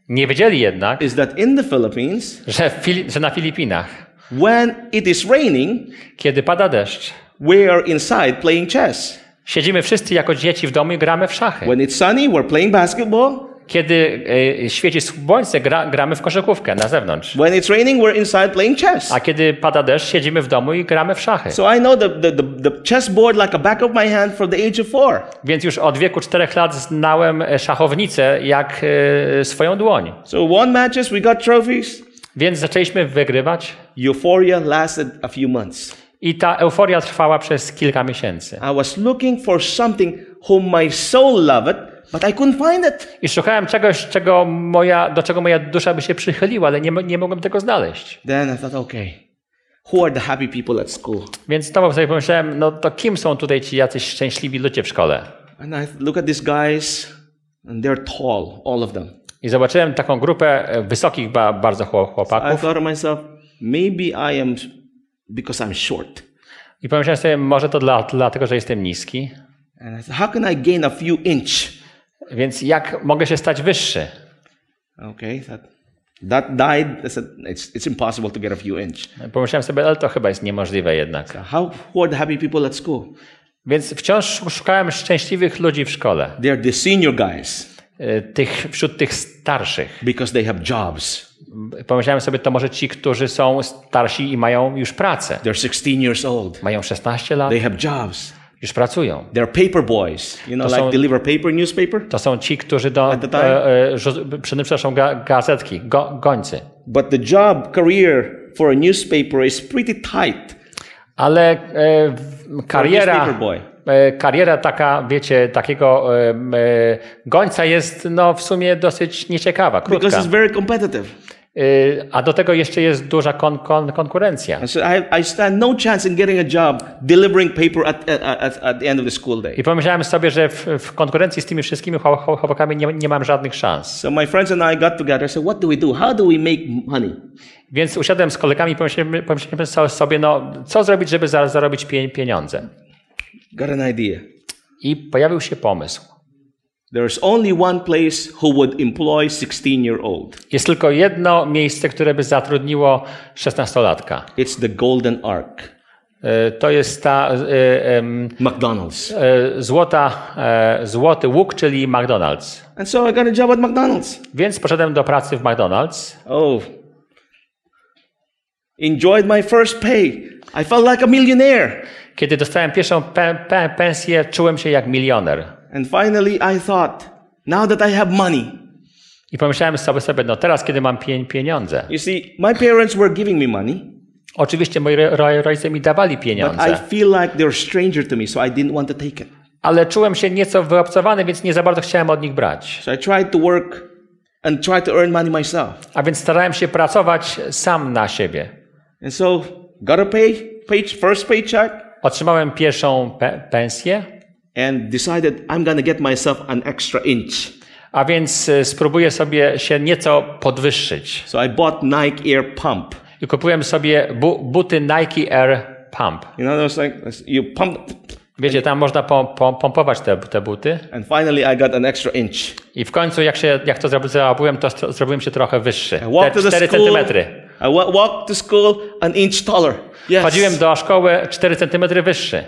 Nie wiedzieli jednak, is that in the Philippines, że, Fili- że na Filipinach, when it is raining, kiedy pada deszcz, we are inside playing chess. Siedzimy wszyscy jako dzieci w domu i gramy w szachy. When it's sunny, we're playing basketball. Kiedy e, świeci słońce, gra, gramy w koszykówkę na zewnątrz. When it's raining, we're inside playing chess. A kiedy pada deszcz, siedzimy w domu i gramy w szachy. So I know the, the, the, the chessboard like a back of my hand from the age of four. Więc już od wieku czterech lat znałem e, szachownicę jak e, swoją dłoń. So won matches, we got trophies. Więc zaczęliśmy wygrywać Euphoria lasted a few months. I ta euforia trwała przez kilka miesięcy. I was looking for something whom my soul loved, but I couldn't find it. I szukałem czegoś, czego moja, do czego moja dusza by się przychyliła, ale nie, nie mogłem tego znaleźć. Then I thought, okay, who are the happy people at school? Więc znowu sobie pomyślałem, no to kim są tutaj ci jacyś szczęśliwi ludzie w szkole? And I look at these guys, and they're tall, all of them. I zobaczyłem taką grupę e, wysokich ba, bardzo chłop- I chłopaków thought to myself, maybe I am because I'm short. i pomyślałem sobie, może to dla, dlatego, że jestem niski. And I thought, how can I gain a few inch? Więc jak mogę się stać wyższy? Okay, that, that died. I said, it's, it's impossible to get a few inch. Pomyślałem sobie, ale to chyba jest niemożliwe jednak. How, who are the happy people at school? Więc wciąż szukałem szczęśliwych ludzi w szkole. They're the senior guys E, Tych, wśród tych starszych. because they have jobs. Pomyślałem sobie, to może ci, którzy są starsi i mają już pracę. They're 16 years old. Mają 16 lat, They have jobs. już pracują. They're paper boys. You know, To like są- deliver paper, newspaper. To są ci, którzy do, e, e, przynoszą ga, gazetki, go, gońcy. But the job career for a newspaper is pretty tight. Ale e, kariera, e, kariera taka, wiecie, takiego e, gońca jest no, w sumie dosyć nieciekawa, Because krótka. it's very competitive. Y, A do tego jeszcze jest duża kon, kon, konkurencja. I, pomyślałem sobie, że w, w konkurencji z tymi wszystkimi chłop- chłop- chłopakami nie, nie mam żadnych szans. So my friends and I got together. Said, what do we do? How do we make money? Więc usiadłem z kolegami i pomyślałem, pomyślałem so- sobie, no co zrobić, żeby za, zarobić pie, pieniądze. Got an idea. I pojawił się pomysł. There's only one place who would employ 16-year-old. Jest tylko jedno miejsce, które by zatrudniło 16-latka. It's the Golden Ark, Y, To jest ta em, McDonald's. y, złota, e, złoty łuk, czyli McDonald's. And so I got a job at McDonald's. Więc poszedłem do pracy w McDonald's. Oh, enjoyed my first pay. I felt like a millionaire. Kiedy dostałem pierwszą pe, pe, pensję, czułem się jak milioner. And finally, I thought, now that I have money, I pomyślałem sobie, sobie no teraz, kiedy mam pie, pieniądze. you see, my parents were giving me money, Oczywiście moi ro, ro, rodzice mi dawali but I pieniądze, feel like they're stranger to me, so I didn't want to take it. ale czułem się nieco wyobcowany, więc nie za bardzo chciałem od nich brać. So I tried to work and try to earn money myself. A więc starałem się pracować sam na siebie. And so, got a pay, pay first paycheck, Otrzymałem pierwszą pe, pensję, and decided I'm gonna get myself an extra inch. a więc y, spróbuję sobie się nieco podwyższyć. So I bought Nike Air Pump. I kupiłem sobie bu, buty Nike Air Pump. You know, it's like you pump, Wiecie, tam można pom, pom, pompować te, te buty. and finally I got an extra inch. I w końcu, jak, się, jak to zrobi- zrobiłem, to zrobiłem się trochę wyższy. Te to the 4 school. centymetry. I wa- walked to school an inch taller. Yes. Chodziłem do szkoły 4 centymetry wyższy.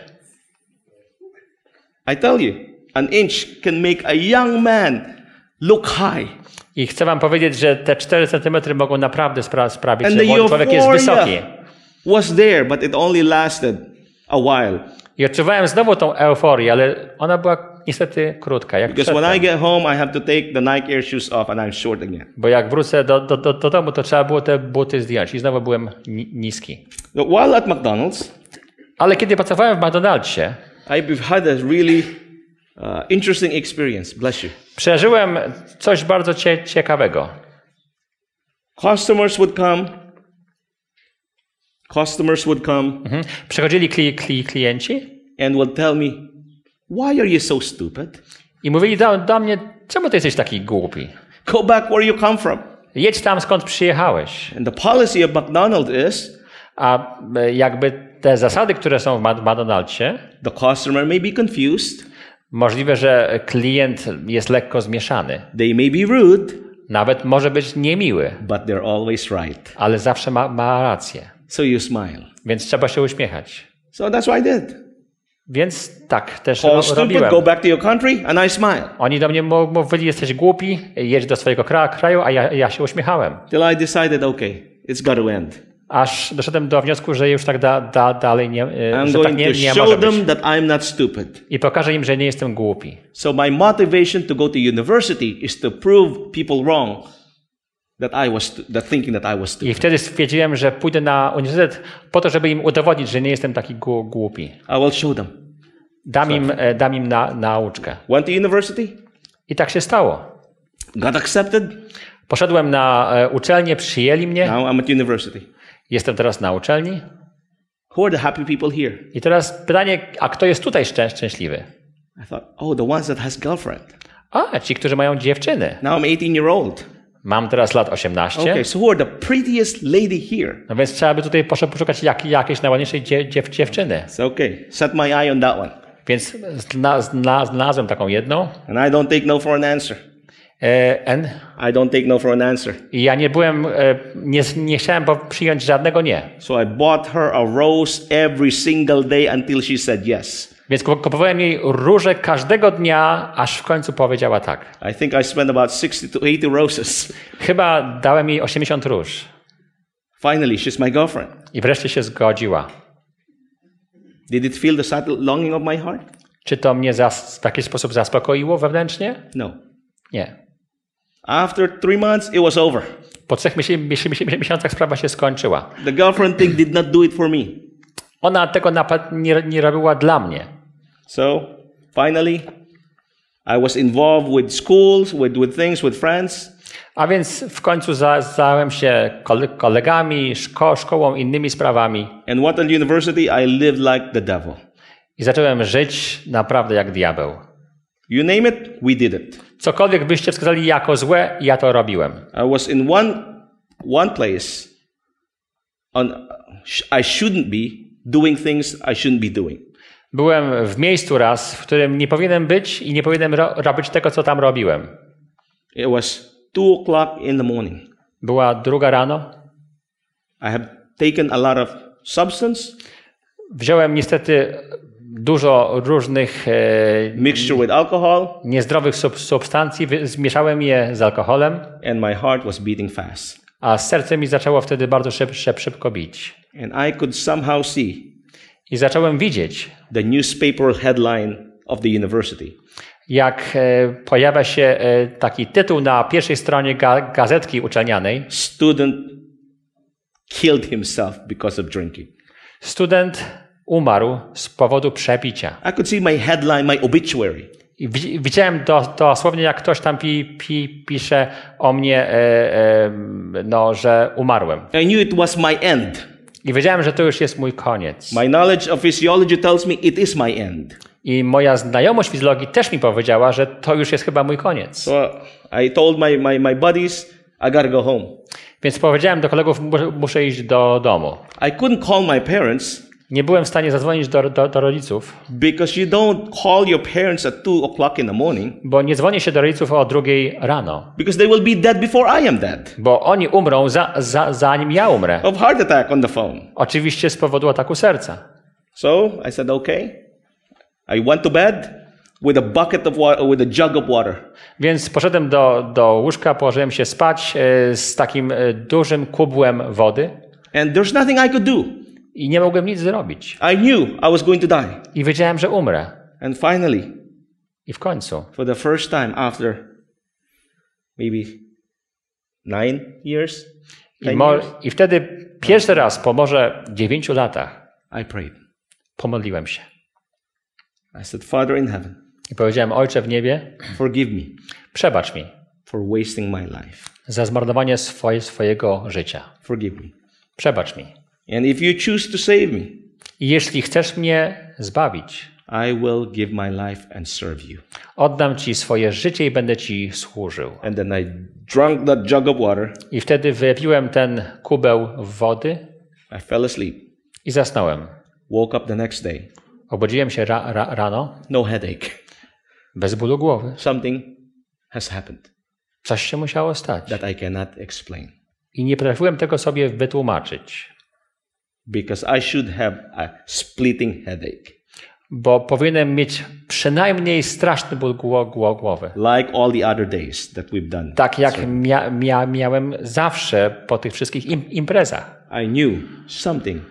I tell you, an inch can make a young man look high. I chcę wam powiedzieć, że te 4 centymetry mogą naprawdę spra- sprawić, And że młody człowiek jest wysoki. was there, but it only lasted a while. I odczuwałem znowu tą euforię, ale ona była niestety krótka, jak Because when I get home, I have to take the Nike Air shoes off, and I'm short again. Bo jak wrócę do, do, do, do domu, to trzeba było te buty zdjąć i znowu byłem ni- niski. While at McDonald's, Ale kiedy pracowałem w McDonald'sie, I've had a really uh, interesting experience. Bless you. przeżyłem coś bardzo cie- ciekawego. Customers would come. Customers would come Mhm. Przychodzili kli, kli, klienci and would tell me, "Why are you so stupid? i mówili do, do mnie, czemu ty jesteś taki głupi? Go back where you come from." Jedź tam, skąd przyjechałeś. And the policy of McDonald's is A e, jakby te zasady, które są w McDonald'sie, the customer may be confused, możliwe, że klient jest lekko zmieszany. they may be rude, Nawet może być niemiły, but they're always right. ale zawsze ma, ma rację. So you smile. Więc trzeba się uśmiechać. So that's what I did. Więc tak też Call ro- stupid, robiłem. go back to your country, and I smile. Oni do mnie mówili, jesteś głupi, jedź do swojego kra- kraju, a ja, ja się uśmiechałem. Till I decided, okay, it's got to end. Aż doszedłem do wniosku, że już tak da, da, dalej nie, e, I'm że tak nie, nie może być. that I'm not stupid. I pokażę im, że nie jestem głupi. So my motivation to go to university is to prove people wrong that I was that thinking that I was I wtedy stwierdziłem, że pójdę na uniwersytet po to, żeby im udowodnić, że nie jestem taki głupi. I will show them. Dam im, e, dam im na, nauczkę. Went to university, I tak się stało. got accepted. Poszedłem na e, uczelnię, przyjęli mnie. Now I'm at university. Jestem teraz na uczelni. Who are the happy people here? I teraz pytanie, a kto jest tutaj szczę- szczęśliwy? I thought, oh, the ones that has girlfriend. A, ci, którzy mają dziewczyny. Now I'm 18 year old. Mam teraz lat 18. Okay, so who are the prettiest lady here? No więc trzeba by tutaj poszukać jak, jakiejś najładniejszej dzie, dziew, dziewczyny. So okay, set my eye on that one. Więc zna, zna, znalazłem taką jedną. And I don't take no for an answer. E, N. I don't take no for an answer. I ja nie byłem, e, nie, nie chciałem przyjąć żadnego nie. So I bought her a rose every single day until she said yes. Więc kup- kupowałem jej róże każdego dnia, aż w końcu powiedziała tak. I think I spent about 60 to 80 roses. Chyba dałem jej 80 róż. Finally, she's my girlfriend. I wreszcie się zgodziła. Did it feel the subtle longing of my heart? Czy to mnie zas- w jakiś sposób zaspokoiło wewnętrznie? No. Nie. After three months, it was over. Po trzech miesiącach sprawa się skończyła. The girlfriend thing did not do it for me. Ona tego nie, nie robiła dla mnie. So finally, I was involved with schools, with, with things, with friends. A więc w końcu za- zająłem się kole- kolegami, szko- szkołą, innymi sprawami And what at university, I lived like the devil. i zacząłem żyć naprawdę jak diabeł. You name it, we did it. Cokolwiek byście wskazali jako złe, ja to robiłem. I was in one, one place on, I shouldn't be doing things I shouldn't be doing. Byłem w miejscu raz, w którym nie powinienem być i nie powinienem ro- robić tego, co tam robiłem. It was two o'clock in the morning. Była druga rano. I had taken a lot of substance, Wziąłem niestety dużo różnych e, mixture with alcohol, niezdrowych sub- substancji, zmieszałem je z alkoholem, and my heart was beating fast. a serce mi zaczęło wtedy bardzo szyb, szyb, szybko bić. And I could somehow see I zacząłem widzieć, the newspaper headline of the university. jak e, pojawia się e, taki tytuł na pierwszej stronie ga- gazetki uczelnianej. Student killed himself because of drinking. Student umarł z powodu przepicia. I could see my headline, my obituary. Widziałem do, dosłownie, jak ktoś tam pi, pi, pisze o mnie, e, e, no, że umarłem. I knew it was my end. I wiedziałem, że to już jest mój koniec. My knowledge of physiology tells me it is my end. I moja znajomość fizjologii też mi powiedziała, że to już jest chyba mój koniec. So I told my, my, my buddies, I gotta go home. Więc powiedziałem do kolegów, muszę iść do domu. I couldn't call my parents Nie byłem w stanie zadzwonić do, do, do rodziców, because you don't call your parents at 2 o'clock in the morning bo nie dzwonię się do rodziców o drugiej rano, because they will be dead before I am dead bo oni umrą za, za, zanim ja umrę. of heart attack on the phone. Oczywiście z powodu ataku serca. So I said, okay. I went to bed with a bucket of water, with a jug of water. Więc poszedłem do, do łóżka, położyłem się spać e, z takim e, dużym kubłem wody And there's nothing I could do. I nie mogłem nic zrobić. I knew I was going to die. I wiedziałem, że umrę. And finally, I w końcu, for the first time after maybe nine years, i, mo, years, i wtedy pierwszy raz po może dziewięciu latach I prayed. pomodliłem się. I said, Father in heaven, I powiedziałem, Ojcze w niebie, forgive me przebacz mi for wasting my life. za zmarnowanie swoje, swojego życia. Forgive me. Przebacz mi. And if you choose to save me, I jeśli chcesz mnie zbawić, I will give my life and serve you. oddam Ci swoje życie i będę Ci służył. And then I that jug of water. I wtedy wypiłem ten kubeł wody I fell asleep. i zasnąłem. Woke up the next day. Obudziłem się ra, ra, rano No headache. bez bólu głowy. Something has happened Coś się musiało stać. that I cannot explain. I nie potrafiłem tego sobie wytłumaczyć, Because I should have a splitting headache. bo powinienem mieć przynajmniej straszny ból gło, gło, głowy. Like all the other days that we've done. Tak jak mia, mia, miałem zawsze po tych wszystkich im, imprezach. I knew something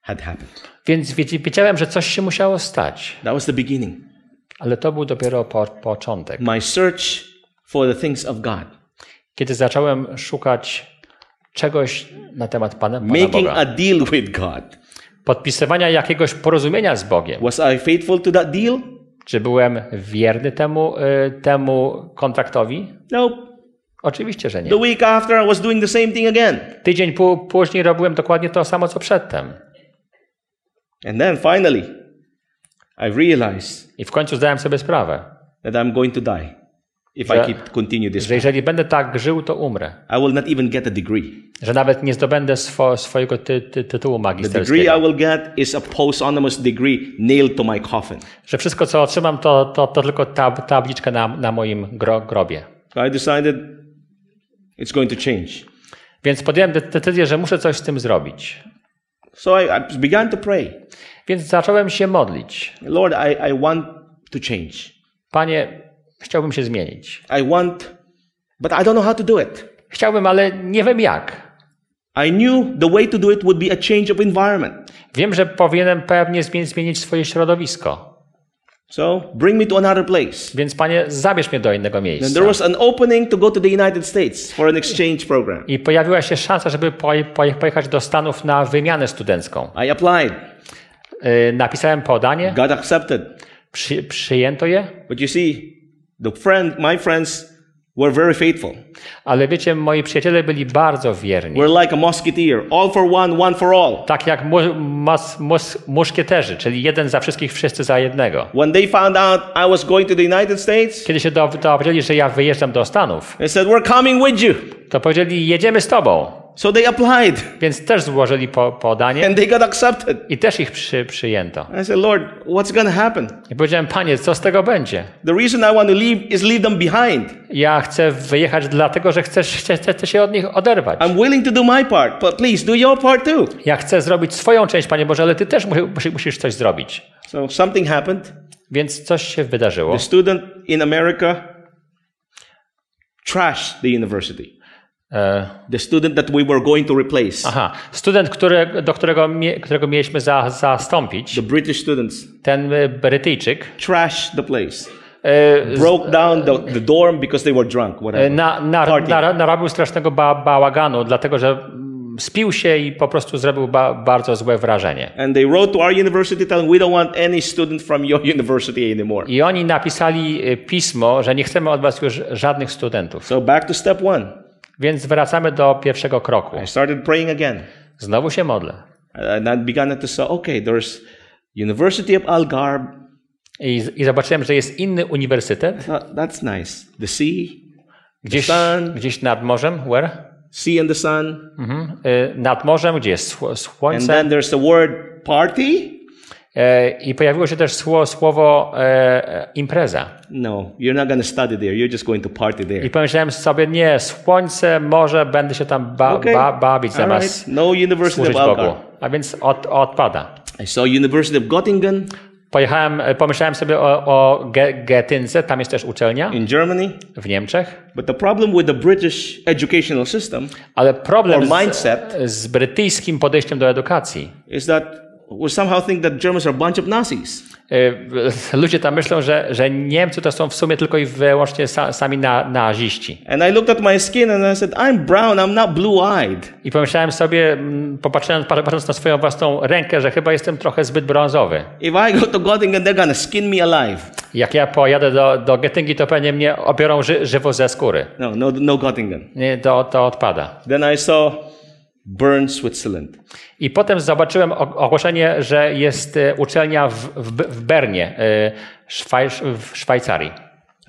had happened. Więc wiedz- wiedziałem, że coś się musiało stać, That was the beginning. ale to był dopiero po, początek. My search for the things of God. Kiedy zacząłem szukać czegoś na temat Pana, Pana Making Boga, a deal with God. podpisywania jakiegoś porozumienia z Bogiem. Was I faithful to that deal? Czy byłem wierny temu, y, temu kontraktowi? Nope. Oczywiście, że nie. The week after, I was doing the same thing again. Tydzień pó- później robiłem dokładnie to samo, co przedtem. And then finally, I realized I w końcu zdałem sobie sprawę, that I'm going to die if Że- I keep continue this. że jeżeli będę tak żył, to umrę. I will not even get a degree. Że nawet nie zdobędę swo- swojego ty- ty- tytułu The degree I magisterskiego. will get is a posthumous degree nailed to my coffin. Że wszystko, co otrzymam, to, to, to tylko tab- tabliczka na, na moim gro- grobie. So I decided it's going to change. Więc podjąłem de- decyzję, że muszę coś z tym zrobić. So I, I began to pray. Więc zacząłem się modlić. Lord, I, I want to change. Panie, chciałbym się zmienić. I want, but I don't know how to do it. Chciałbym, ale nie wiem jak. I knew the way to do it would be a change of environment. Wiem, że powinienem pewnie zmie- zmienić swoje środowisko. So bring me to another place. Więc Panie, zabierz mnie do innego miejsca. there was an opening to go to the United States for an exchange program. I pojawiła się szansa, żeby poje- poje- pojechać do Stanów na wymianę studencką. I applied, Yy, Napisałem podanie, got accepted. przy, przyjęto je, But you see, the friend, my friends were very faithful. Ale wiecie, moi przyjaciele byli bardzo wierni. We're like a musketeer, all for one, one for all. Tak jak mu, mus, mus, muszkieterzy, czyli jeden za wszystkich, wszyscy za jednego. When they found out I was going to the United States, Kiedy się do- dowiedzieli, że ja wyjeżdżam do Stanów, they said, We're coming with you. to powiedzieli, jedziemy z tobą. So they applied Więc też złożyli po, podanie and they got accepted. i też ich przy, przyjęto. I said, Lord, what's going to happen? I powiedziałem, panie, co z tego będzie? The reason I want to leave is leave them behind. Ja chcę wyjechać dlatego, że chcę, chcę, chcę się od nich oderwać. I'm willing to do my part, but please do your part too. Ja chcę zrobić swoją część, Panie Boże, ale Ty też musi- musi- musisz coś zrobić. So something happened. Więc coś się wydarzyło. The student in America trashed the university. E, The student that we were going to replace, aha, student, który, do którego, którego mieliśmy za, zastąpić, the British students, ten e, Brytyjczyk, trashed the place. e, Broke down the, the dorm because they were drunk, whatever. na, na, na, narobił strasznego ba, bałaganu, dlatego że mm, spił się i po prostu zrobił ba, bardzo złe wrażenie. And they wrote to our university telling we don't want any student from your (laughs) university anymore. I oni napisali pismo, że nie chcemy od Was już żadnych studentów. So back to step one. Więc wracamy do pierwszego kroku. I started praying again. Znowu się modlę. And I began to say, okay, there's University of Algarve. I, I zobaczyłem, że jest inny uniwersytet, thought, that's nice. The sea, gdzieś, sun. gdzieś nad morzem, where? sea and the sun. Mhm. Y, Nad morzem, gdzie jest sło- And słońce. then there's the word party. E, I pojawiło się też słowo, słowo e, impreza. No, you're not going to study there. You're just going to party I there. pomyślałem sobie, nie, słońce, morze, będę się tam ba, Okay. ba, bawić zamiast right. No University of Bogu. Algarve. A więc od, odpada. I saw University of Göttingen Pojechałem, e, pomyślałem sobie o, o Ge- Getynce, tam jest też uczelnia in Germany. w Niemczech, But the problem with the British educational system ale problem Or mindset. z, z brytyjskim podejściem do edukacji is that we somehow think that Germans are a bunch of Nazis. Y, (laughs) Ludzie tam myślą, że, że Niemcy to są w sumie tylko i wyłącznie sa, sami na, naziści. And I looked at my skin and I said, I'm brown, I'm not blue-eyed. I pomyślałem sobie, popatrząc, patrząc na swoją własną rękę, że chyba jestem trochę zbyt brązowy. If I go to Göttingen, they're gonna skin me alive. Jak ja pojadę do, do Getyngi, to pewnie mnie obiorą ży, żywo ze skóry. No, no, no Göttingen. Nie, to, to odpada. Then I saw Bern, Switzerland. I potem zobaczyłem ogłoszenie, że jest e, uczelnia w, w, w Bernie, e, w Szwajcarii.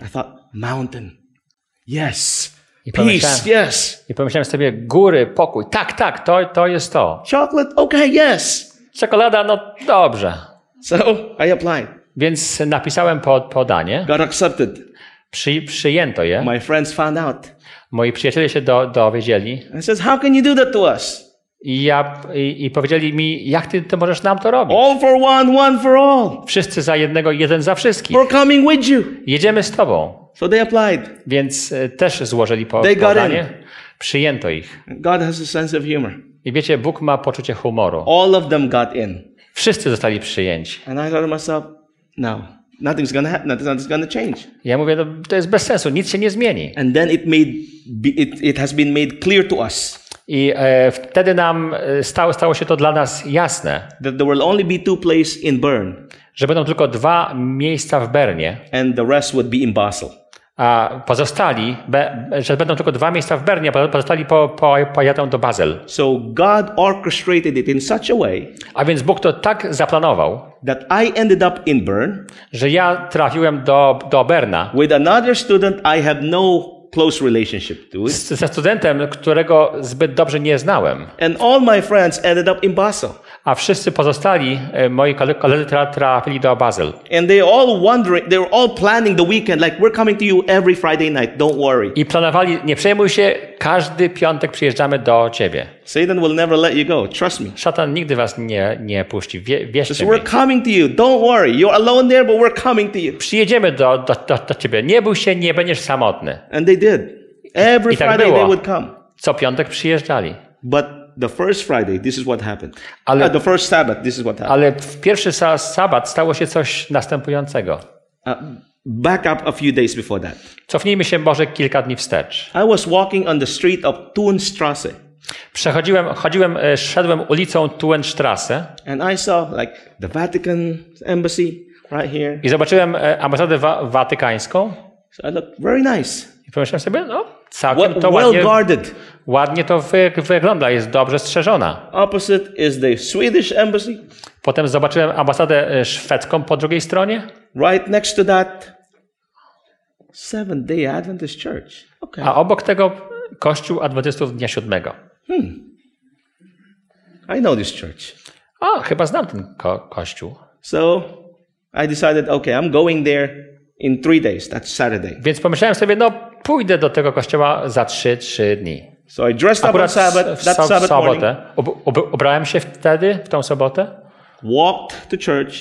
I thought, mountain. Yes. I Peace. Yes. I pomyślałem sobie, góry, pokój. Tak, tak, to, to jest to. Chocolate. Okay. Yes. Czekolada, no dobrze. So I applied. Więc napisałem po, podanie, Got accepted. przy, przyjęto je. My friends found out. Moi przyjaciele się do, dowiedzieli I says, how can you do that to us? i, ja, i, i powiedzieli mi, jak ty to możesz nam to robić? All for one, one for all. Wszyscy za jednego, jeden za wszystkich. We're coming with you. Jedziemy z tobą. So they applied. Więc e, też złożyli po, They got podanie. Przyjęto ich. God has a sense of humor. I wiecie, Bóg ma poczucie humoru. All of them got in. Wszyscy zostali przyjęci. And I thought to myself, no, nothing's gonna happen. Nothing's gonna change. Ja mówię, no, to jest bez sensu, nic się nie zmieni. And then it made it, it has been made clear to us I e, wtedy nam e, stało, stało się to dla nas jasne, that there will only be two places in Bern, że będą tylko dwa miejsca w Bernie, and the rest would be in Basel. A pozostali, że będą tylko dwa miejsca w Bernie, a pozostali po, po, pojadą do Basel. So God orchestrated it in such a way A więc Bóg to tak zaplanował, that I ended up in Bern że ja trafiłem do, do Berna with another student I have no close relationship to, z, ze studentem, którego zbyt dobrze nie znałem. and all my friends ended up in Basel. A wszyscy pozostali, e, moi kole- koledzy tra, trafili do Basel. And they all wondering, they were all planning the weekend, like we're coming to you every Friday night. Don't worry. I planowali, nie przejmuj się, każdy piątek przyjeżdżamy do ciebie. Satan will never let you go. Trust me. Szatan nigdy was nie, nie puści. Wie, wierzcie So mi. we're coming to you. Don't worry. You're alone there, but we're coming to you. Przyjedziemy do, do, do, do ciebie. Nie bój się, nie będziesz samotny. And they did. Every I tak Friday było. they would come. Co piątek przyjeżdżali. But the first Friday, this is what happened. Ale- Uh, the first Sabbath, this is what happened. Ale w pierwszy sa- sabat stało się coś następującego. Uh, back up a few days before that. Cofnijmy się może kilka dni wstecz. I was walking on the street of Thunstrasse, Przechodziłem, chodziłem, e, szedłem ulicą Tuenstrasse and I saw like the Vatican embassy right here. i zobaczyłem e, ambasadę wa- watykańską. So I looked very nice. Pomyślałem sobie, no całkiem to well ładnie, guarded. ładnie to wy, wygląda, jest dobrze strzeżona. Opposite is the Swedish embassy. Potem zobaczyłem ambasadę e, szwedzką po drugiej stronie, Right next to that, Seventh Day Adventist Church. Okay. a obok tego Kościół Adwentystów Dnia Siódmego. I know this church. O, chyba znam ten ko- kościół. So I decided, okay, I'm going there in three days. That's Saturday. Więc pomyślałem sobie, no pójdę do tego kościoła za trzy, trzy dni. So I dressed up on Akurat Sabbath, that Sabbath sobotę. Ubrałem się wtedy, w tą sobotę. walked to church,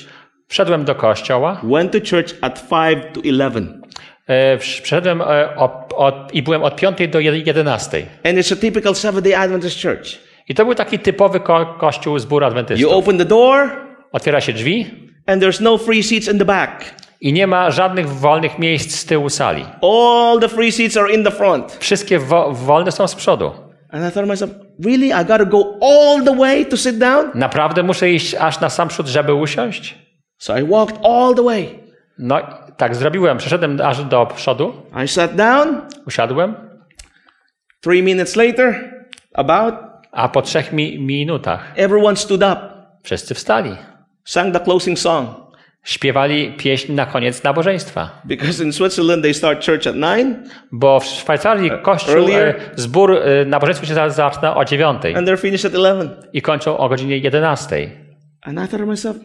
Wszedłem do kościoła went to church at 5 to 11. e, wsz- wszedłem e, od, od, i byłem od 5 do 11. And it's a typical Seventh Day Adventist church. I to był taki typowy ko kościół zbór You adwentystów. open the door, Otwiera się drzwi and there's no free seats in the back. I nie ma żadnych wolnych miejsc z tyłu sali. All the free seats are in the front. Wszystkie wo wolne są z przodu. And I thought myself, really? I got to go all the way to sit down? Naprawdę muszę iść aż na sam przód, żeby usiąść? So I walked all the way. No tak zrobiłem. Przeszedłem aż do przodu, I sat down. usiadłem, Three minutes later, about, a po trzech mi minutach everyone stood up, wszyscy wstali. sang the closing song. Śpiewali pieśń na koniec nabożeństwa. Because in Switzerland they start church at nine, Bo w Szwajcarii kościół, earlier. e, zbór e, nabożeństwo się za- zaczyna o dziewiątej and they're finished at eleven. i kończą o godzinie jedenastej. And I thought to myself,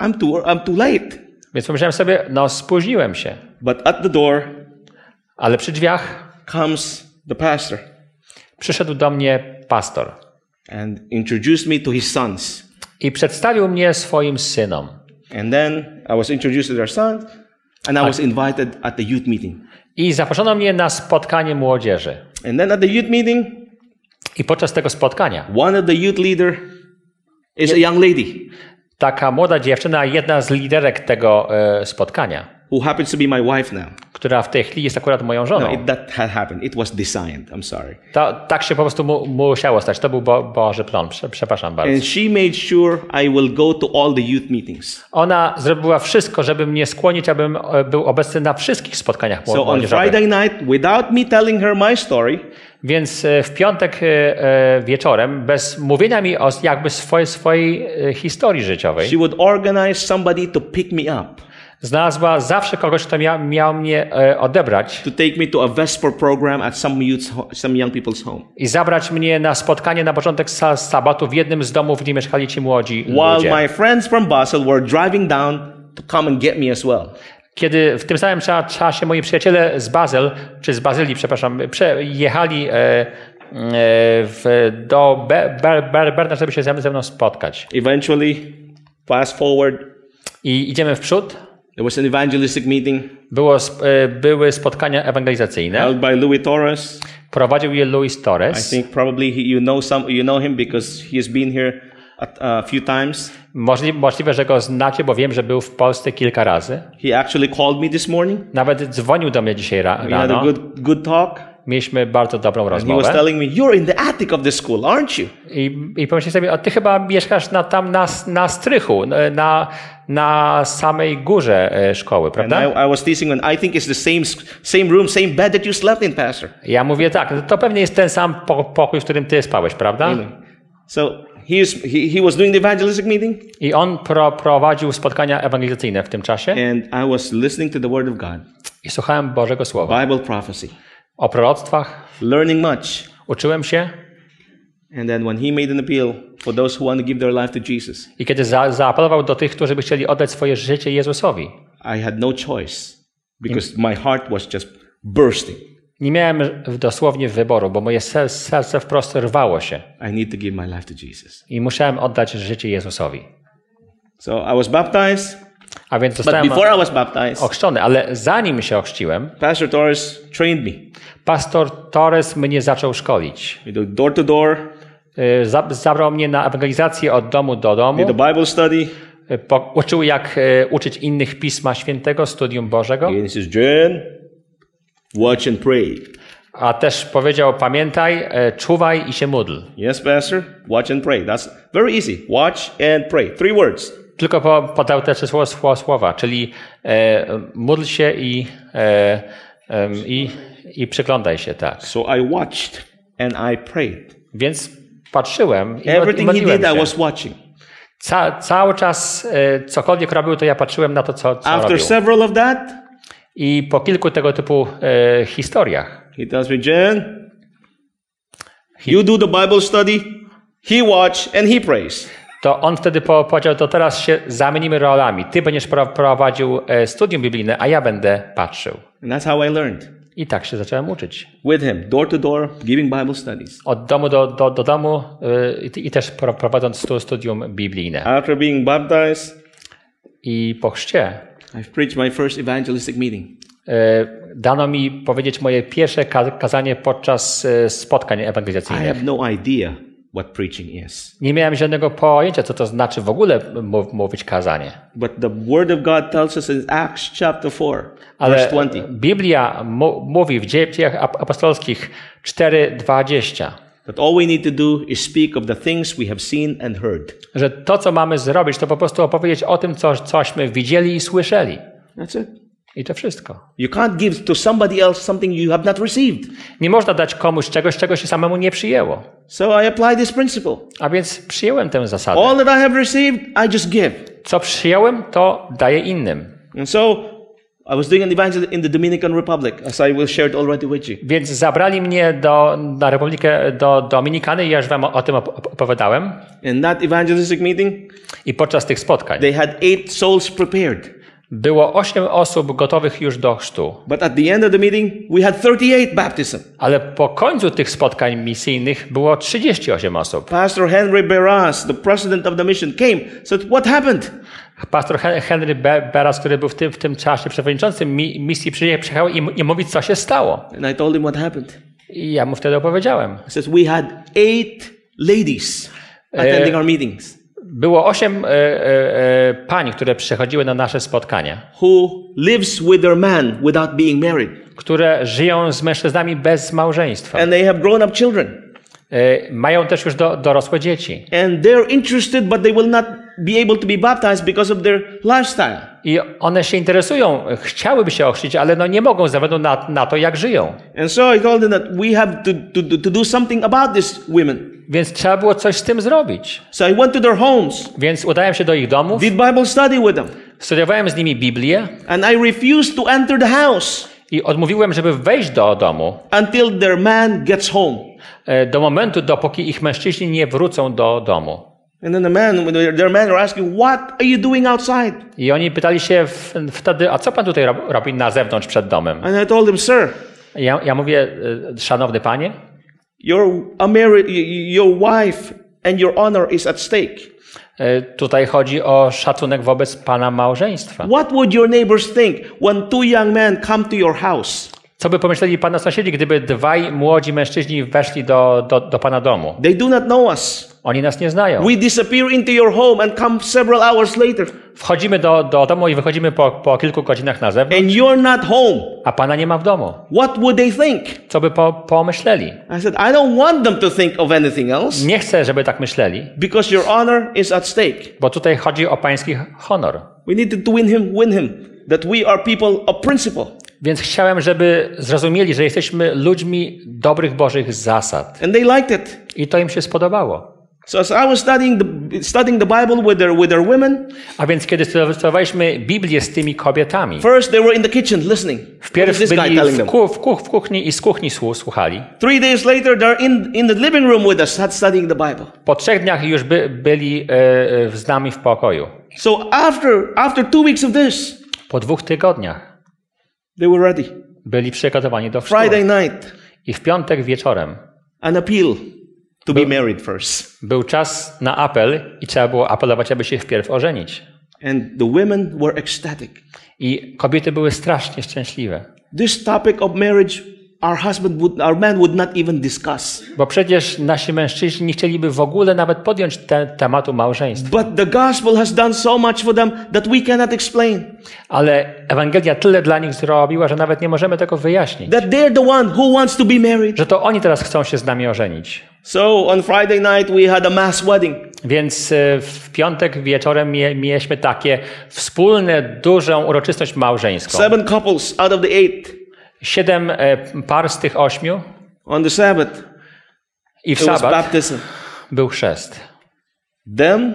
I'm too, I'm too late. Więc pomyślałem sobie, no spóźniłem się. But at the door Ale przy drzwiach comes the pastor przyszedł do mnie pastor and introduced me to his sons. i przedstawił mnie swoim synom. And then I was introduced to their sons, and I was invited at the youth meeting. I zaproszono mnie na spotkanie młodzieży. And then at the youth meeting, I podczas tego spotkania one of the youth leader is a young lady taka młoda dziewczyna, jedna z liderek tego e, spotkania, who happens to be my wife now. która w tej chwili jest akurat moją żoną. No, it, that had happened. It was designed. I'm sorry. To, tak się po prostu mu, musiało stać. To był bo, Boży plan. Prze, przepraszam bardzo. And she made sure I will go to all the youth meetings. Ona zrobiła wszystko, żeby mnie skłonić, abym e, był obecny na wszystkich spotkaniach mło- So on młodzieżowych. Friday night, without me telling her my story, Więc e, w piątek e, wieczorem, bez mówienia mi o jakby swojej, swojej historii życiowej, she would organize somebody to pick me up, znalazła zawsze kogoś, kto miał, miał mnie e, odebrać to take me to a Vesper program at some youth, some young people's home. i zabrać mnie na spotkanie na początek sa- sabatu w jednym z domów, gdzie mieszkali ci młodzi While ludzie. my friends from Basel were driving down to come and get me as well. Kiedy w tym samym cza- czasie moi przyjaciele z Bazel, czy z Bazylii, przepraszam, jechali e, e, do Be, Be, Be, Berna, żeby się ze ze mną spotkać. Eventually, fast forward, I idziemy w przód. There was an evangelistic meeting Było, e, były spotkania ewangelizacyjne. held by Louis Torres. Prowadził je Luis I Torres. think probably he, you know some, you know him because he has been here a, a few times. Możliwe, możliwe, że go znacie, bo wiem, że był w Polsce kilka razy. He actually called me this morning. Nawet dzwonił do mnie dzisiaj ra- We had a rano. good, good talk. Mieliśmy bardzo dobrą And he was rozmowę. telling me, "You're in the attic of the school, aren't you?" I, i pomyślałem sobie, o, ty chyba mieszkasz na, tam na, na strychu, na, na samej górze e, szkoły, prawda? I, I was teasing him. I think it's the same, same room, same bed that you slept in, Pastor. Ja mówię tak, to pewnie jest ten sam po, pokój, w którym ty spałeś, prawda? So he, is, he, he was doing the evangelistic meeting, I on pro, prowadził spotkania ewangelizacyjne w tym czasie and I was listening to the Word of God, i słuchałem Bożego Słowa. Bible prophecy, O proroctwach learning much. uczyłem się And then when he made an appeal for those who want to give their life to Jesus, i kiedy za, zaapelował do tych, którzy by chcieli oddać swoje życie Jezusowi, I had no choice because my heart was just bursting. nie miałem dosłownie wyboru, bo moje ser- serce wprost rwało się I need to give my life to Jesus. i musiałem oddać życie Jezusowi. So I was baptized, A więc but zostałem before I was baptized, ochrzczony, ale zanim się ochrzciłem, Pastor Torres trained me. pastor Torres mnie zaczął szkolić. We do door to door, Zabrał mnie na ewangelizację od domu do domu. the Bible study. Y, po- Uczył, jak y, uczyć innych Pisma Świętego, studium Bożego. And he says, Jen, watch and pray. A też powiedział, pamiętaj, czuwaj i się módl. Yes, Pastor, watch and pray. That's very easy. Watch and pray. Three words. Tylko po, podał te trzy sło- sło- słowa, czyli e, módl się i, e, Em, I, I przyglądaj się, tak. So I watched and I prayed. Więc patrzyłem i i Everything he did, I się. was watching. Ca, cały czas e, cokolwiek robił, to ja patrzyłem na to, co, co After robił. several of that, I po kilku tego typu e, historiach he tells me, Jen, you do the Bible study, he watch and he prays. to on wtedy po, powiedział, to teraz się zamienimy rolami. Ty będziesz pro- prowadził e, studium biblijne, a ja będę patrzył. And that's how I learned. I tak się zacząłem uczyć. With him, door to door, giving Bible studies. Od domu do, do, do domu e, i, i też pro, prowadząc stu, studium biblijne. After being baptized, I po chrzcie I've preached my first evangelistic meeting. e, dano mi powiedzieć moje pierwsze ka- kazanie podczas e, spotkań I ewangelizacyjnych. have no idea what preaching is. Nie miałem żadnego pojęcia, co to znaczy w ogóle mów, mówić kazanie. But the Word of God tells us in Acts chapter 4, Ale verse 20, Biblia mówi w dziejach ap- apostolskich 4:20, that all we need to do is speak of the things we have seen and heard. że to, co mamy zrobić, to po prostu opowiedzieć o tym, co, cośmy widzieli i słyszeli. That's it. I to wszystko. You can't give to somebody else something you have not received. Nie można dać komuś czegoś, czego się samemu nie przyjęło. So I apply this principle. A więc przyjąłem tę zasadę. All that I have received, I just give. Co przyjąłem, to daję innym. And so I was doing an evangelism in the Dominican Republic, as I will share it already with you. Więc zabrali mnie do, na Republikę, do Dominikany i ja już wam o, o tym op- opowiadałem. In that evangelistic meeting, I podczas tych spotkań they had eight souls prepared. Było osiem osób gotowych już do chrztu. But at the end of the meeting, we had 38 baptism. Ale po końcu tych spotkań misyjnych było 38 osób. Pastor Henry Beras, the president of the mission, came, said, What happened? Pastor Hen- Henry Beras, który był w tym, w tym czasie przewodniczącym mi- misji, przyje- przyjechał i, i mówi, co się stało. And I told him what happened. I ja mu wtedy opowiedziałem. Says, We had eight ladies attending our meetings Było osiem e, e, e, pań, które przychodziły na nasze spotkania, who lives with their man without being married. które żyją z mężczyznami bez małżeństwa. And they have grown up children. Mają też już do, dorosłe dzieci. And they're interested, but they will not be able to be baptized because of their lifestyle. I one się interesują, chciałyby się ochrzcić, ale no nie mogą ze względu na, na to, jak żyją. And so I told them that we have to, to, to do something about these women. Więc trzeba było coś z tym zrobić. So I went to their homes, Więc udałem się do ich domów, did Bible study with them, studiowałem z nimi Biblię and I refused to enter the house i odmówiłem, żeby wejść do domu until their man gets home. e, do momentu, dopóki ich mężczyźni nie wrócą do domu. And then the man, their men are asking, What are you doing outside? I oni pytali się wtedy, a co pan tutaj rob- robi na zewnątrz przed domem? And I told them, Sir, Ja, ja mówię, e, szanowny panie, your, your wife and your honor is at stake. e, tutaj chodzi o szacunek wobec pana małżeństwa. What would your neighbors think when two young men come to your house? Co by pomyśleli pana sąsiedzi, gdyby dwaj młodzi mężczyźni weszli do, do, do pana domu? They do not know us. Oni nas nie znają. We disappear into your home and come several hours later, Wchodzimy do, do domu i wychodzimy po, po kilku godzinach na zewnątrz, and you're not home. a pana nie ma w domu. What would they think? Co by po, pomyśleli? I said, I don't want them to think of anything else Nie chcę, żeby tak myśleli, because your honor is at stake. bo tutaj chodzi o pański honor. We need to win him, win him, that we are people of principle. Więc chciałem, żeby zrozumieli, że jesteśmy ludźmi dobrych Bożych zasad. And they liked it. I to im się spodobało. So as I was studying the, studying the Bible with their, with their women, A więc kiedy studiowaliśmy Biblię z tymi kobietami, first they were in the kitchen listening. Wpierw byli w, ku, w, ku, w kuchni i z kuchni słu- słuchali. Three days later, they're in, in the living room with us, studying the Bible. Po trzech dniach już by, byli e, e, z nami w pokoju. So after, after two weeks of this, Po dwóch tygodniach they were ready. byli przygotowani do chrztu. Friday night, I w piątek wieczorem an appeal to be married first. był czas na apel i trzeba było apelować, aby się wpierw ożenić. And the women were ecstatic. I kobiety były strasznie szczęśliwe. This topic of marriage, our husband would, our man would not even discuss. Bo przecież nasi mężczyźni nie chcieliby w ogóle nawet podjąć te, tematu małżeństwa. But the gospel has done so much for them that we cannot explain. Ale Ewangelia tyle dla nich zrobiła, że nawet nie możemy tego wyjaśnić. That they're the one who wants to be married. Że to oni teraz chcą się z nami ożenić. So on Friday night, we had a mass wedding. Więc e, w piątek wieczorem mie, mieliśmy takie wspólne, dużą uroczystość małżeńską. Seven couples out of the eight. Siedem e, par z tych ośmiu On the Sabbath, i w sabat baptism. był chrzest. Them,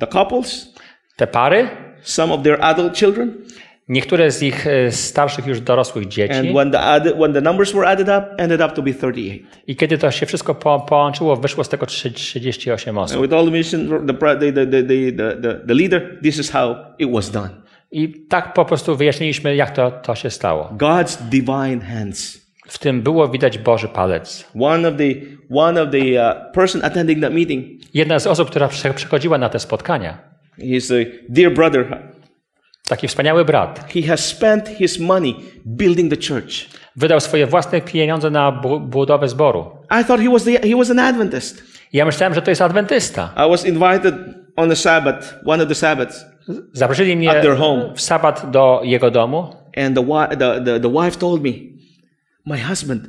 the couples, Te pary, some of their adult children, niektóre z ich e, starszych już dorosłych and dzieci. when the added, when the numbers were added up, ended up to be 38. I kiedy to się wszystko po, połączyło, wyszło z tego trzy- 38 And osób. with all the mission, the, the, the, the, the, the leader, this is how it was done. I tak po prostu wyjaśniliśmy, jak to, to się stało. God's divine hands. W tym było widać Boży palec. One of the one of the uh, person attending that meeting, Jedna z osób, która przychodziła na te spotkania, he's a dear brother. taki wspaniały brat, He has spent his money building the church. wydał swoje własne pieniądze na bu- budowę zboru. I thought he was the, he was an Adventist. Ja myślałem, że to jest adwentysta. I was invited on a Sabbath, one of the Sabbaths, Zaprosili mnie At their home. w sabat do jego domu and the, wi- the, the, the wife told me, My husband,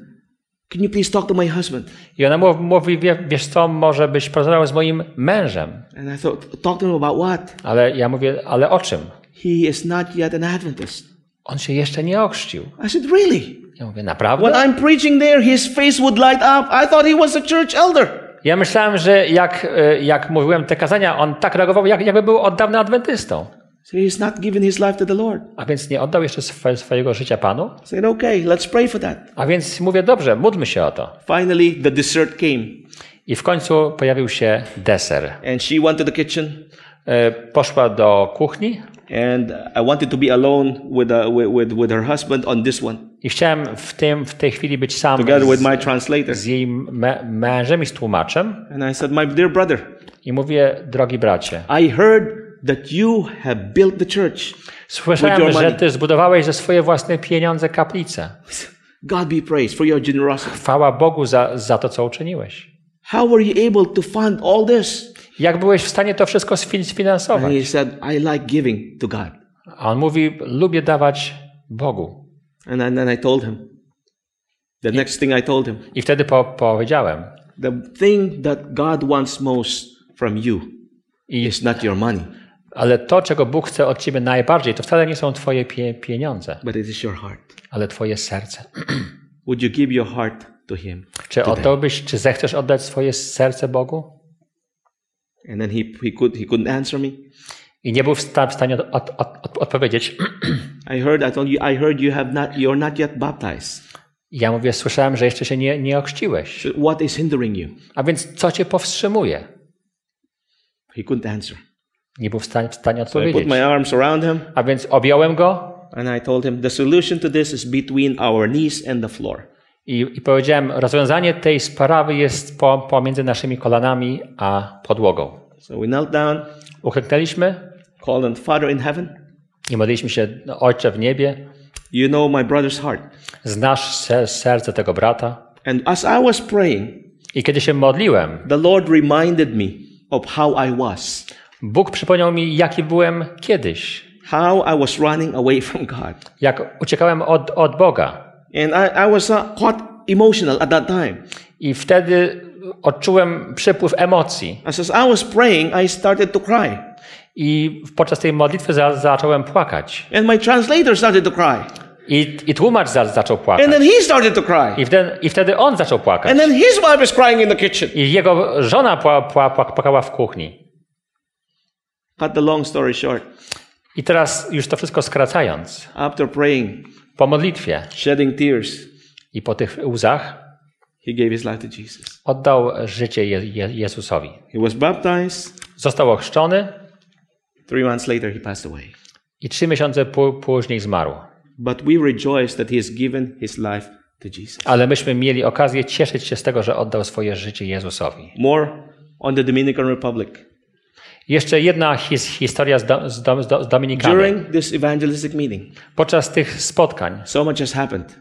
can you please talk to my husband? i ona mów- mówi, wie, wiesz co, może byś porozmawiał z moim mężem. And I thought, Talk to him about what? Ale ja mówię, ale o czym? He is not yet an Adventist. On się jeszcze nie ochrzcił. I said, Really? Ja mówię, When naprawdę? I'm preaching there, his face would light up. I thought he was a church elder. Ja myślałem, że jak, e, jak mówiłem te kazania, on tak reagował, jak, jakby był od dawna adwentystą. So he's not given his life to the Lord. A więc nie oddał jeszcze swojego życia Panu. Said, Okay, let's pray for that. A więc mówię, dobrze, módlmy się o to. Finally, the dessert came, I w końcu pojawił się deser. and she went to the kitchen, E, Poszła do kuchni and I wanted to be alone with, uh, with, with, with her husband on this one, i chciałem w, tym, w tej chwili być sam together with z, my translator. z jej mę- mężem i z tłumaczem. And I said, My dear brother, I mówię, drogi bracie, I heard that you have built the church. With słyszałem, że ty zbudowałeś ze swoje własne pieniądze kaplicę. God be praised for your generosity. Chwała Bogu za, za to, co uczyniłeś. How were you able to fund all this? Jak byłeś w stanie to wszystko sfin- And sfinansować? he said, I like giving to God. A on mówi, lubię dawać Bogu. And then, then I told him. The next thing I told him, I wtedy po, powiedziałem, the thing that God wants most from you I, is not your money, ale to, czego Bóg chce od ciebie najbardziej, to wcale nie są twoje pie, pieniądze, but it is your heart. ale twoje serce. Would you give your heart to Him? Czy oddałbyś, czy zechcesz oddać swoje serce Bogu? And then he, he, could, he couldn't answer me. I nie był w sta- w stanie od, od, od, odpowiedzieć. I heard, I told you, I heard you have not, you're not yet baptized. Ja mówię, słyszałem, że jeszcze się nie, nie ochrzciłeś. So what is hindering you? A więc co cię powstrzymuje? He couldn't answer. Nie był w stanie, w stanie So I put odpowiedzieć. my arms around him A więc objąłem go and I told him, the solution to this is between our knees and the floor. i, i powiedziałem, rozwiązanie tej sprawy jest po, pomiędzy naszymi kolanami a podłogą. So we knelt down, Uklęknęliśmy called on Father in heaven. i modliliśmy się, Ojcze w niebie, You know my brother's heart. znasz se- serce tego brata. And as I was praying, I kiedy się modliłem, the Lord reminded me of how I was, Bóg przypomniał mi, jaki byłem kiedyś, how I was running away (laughs) from God. jak uciekałem od, od Boga. And I, I was uh, caught emotional at that time. I wtedy odczułem przypływ emocji. As, I was praying, I started to cry. I podczas tej modlitwy za, zacząłem płakać. And my translator started to cry. I, i tłumacz za, zaczął And płakać. then he started to cry. I wtedy, I wtedy on zaczął płakać. And then his wife is crying in the kitchen. I jego żona pła, pła, pła, płakała w kuchni. Cut the long story short. I teraz już to wszystko skracając, After praying, po modlitwie shedding tears, i po tych łzach he gave his life to Jesus. oddał życie Je, Je, Jezusowi. He was baptized. Został ochrzczony Three months later, he passed away. i trzy miesiące pó- później zmarł. But we rejoice that he has given his life to Jesus. Ale myśmy mieli okazję cieszyć się z tego, że oddał swoje życie Jezusowi. More on the Dominican Republic. Jeszcze jedna his, historia z, do, z, do, z Dominikami. During this evangelistic meeting, Podczas tych spotkań so much has happened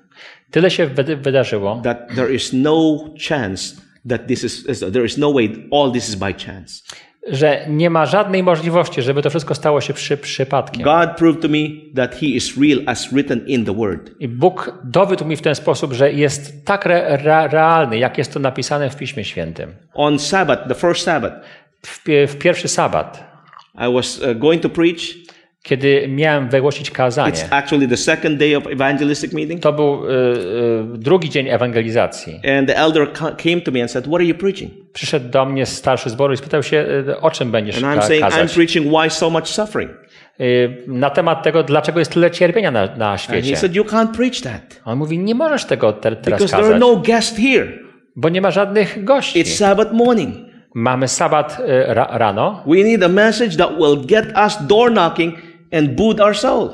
tyle się wyda- wydarzyło, that there is no chance that this is, there is no way all this is by chance. że nie ma żadnej możliwości, żeby to wszystko stało się przy, przypadkiem. God proved to me that he is real as written in the word. I Bóg dowiódł mi w ten sposób, że jest tak re, re, realny, jak jest to napisane w Piśmie Świętym. On Sabbath, the first Sabbath, W, w pierwszy sabat, I was uh, going to preach Kiedy miałem wygłosić kazanie, It's actually the second day of evangelistic meeting. to był y, y, drugi dzień ewangelizacji. And the elder came to me and said, What are you preaching? Przyszedł do mnie starszy zboru i spytał się, y, o czym będziesz And I'm saying, I'm kazać. preaching why so much suffering. Y, Na temat tego, dlaczego jest tyle cierpienia na, na And he świecie. said, You can't preach that On mówi, nie możesz tego te, teraz because there are kazać, no guests here. bo nie ma żadnych gości. It's Sabbath morning. Mamy sabat ra, rano, We need a message that will get us door knocking and boot our soul.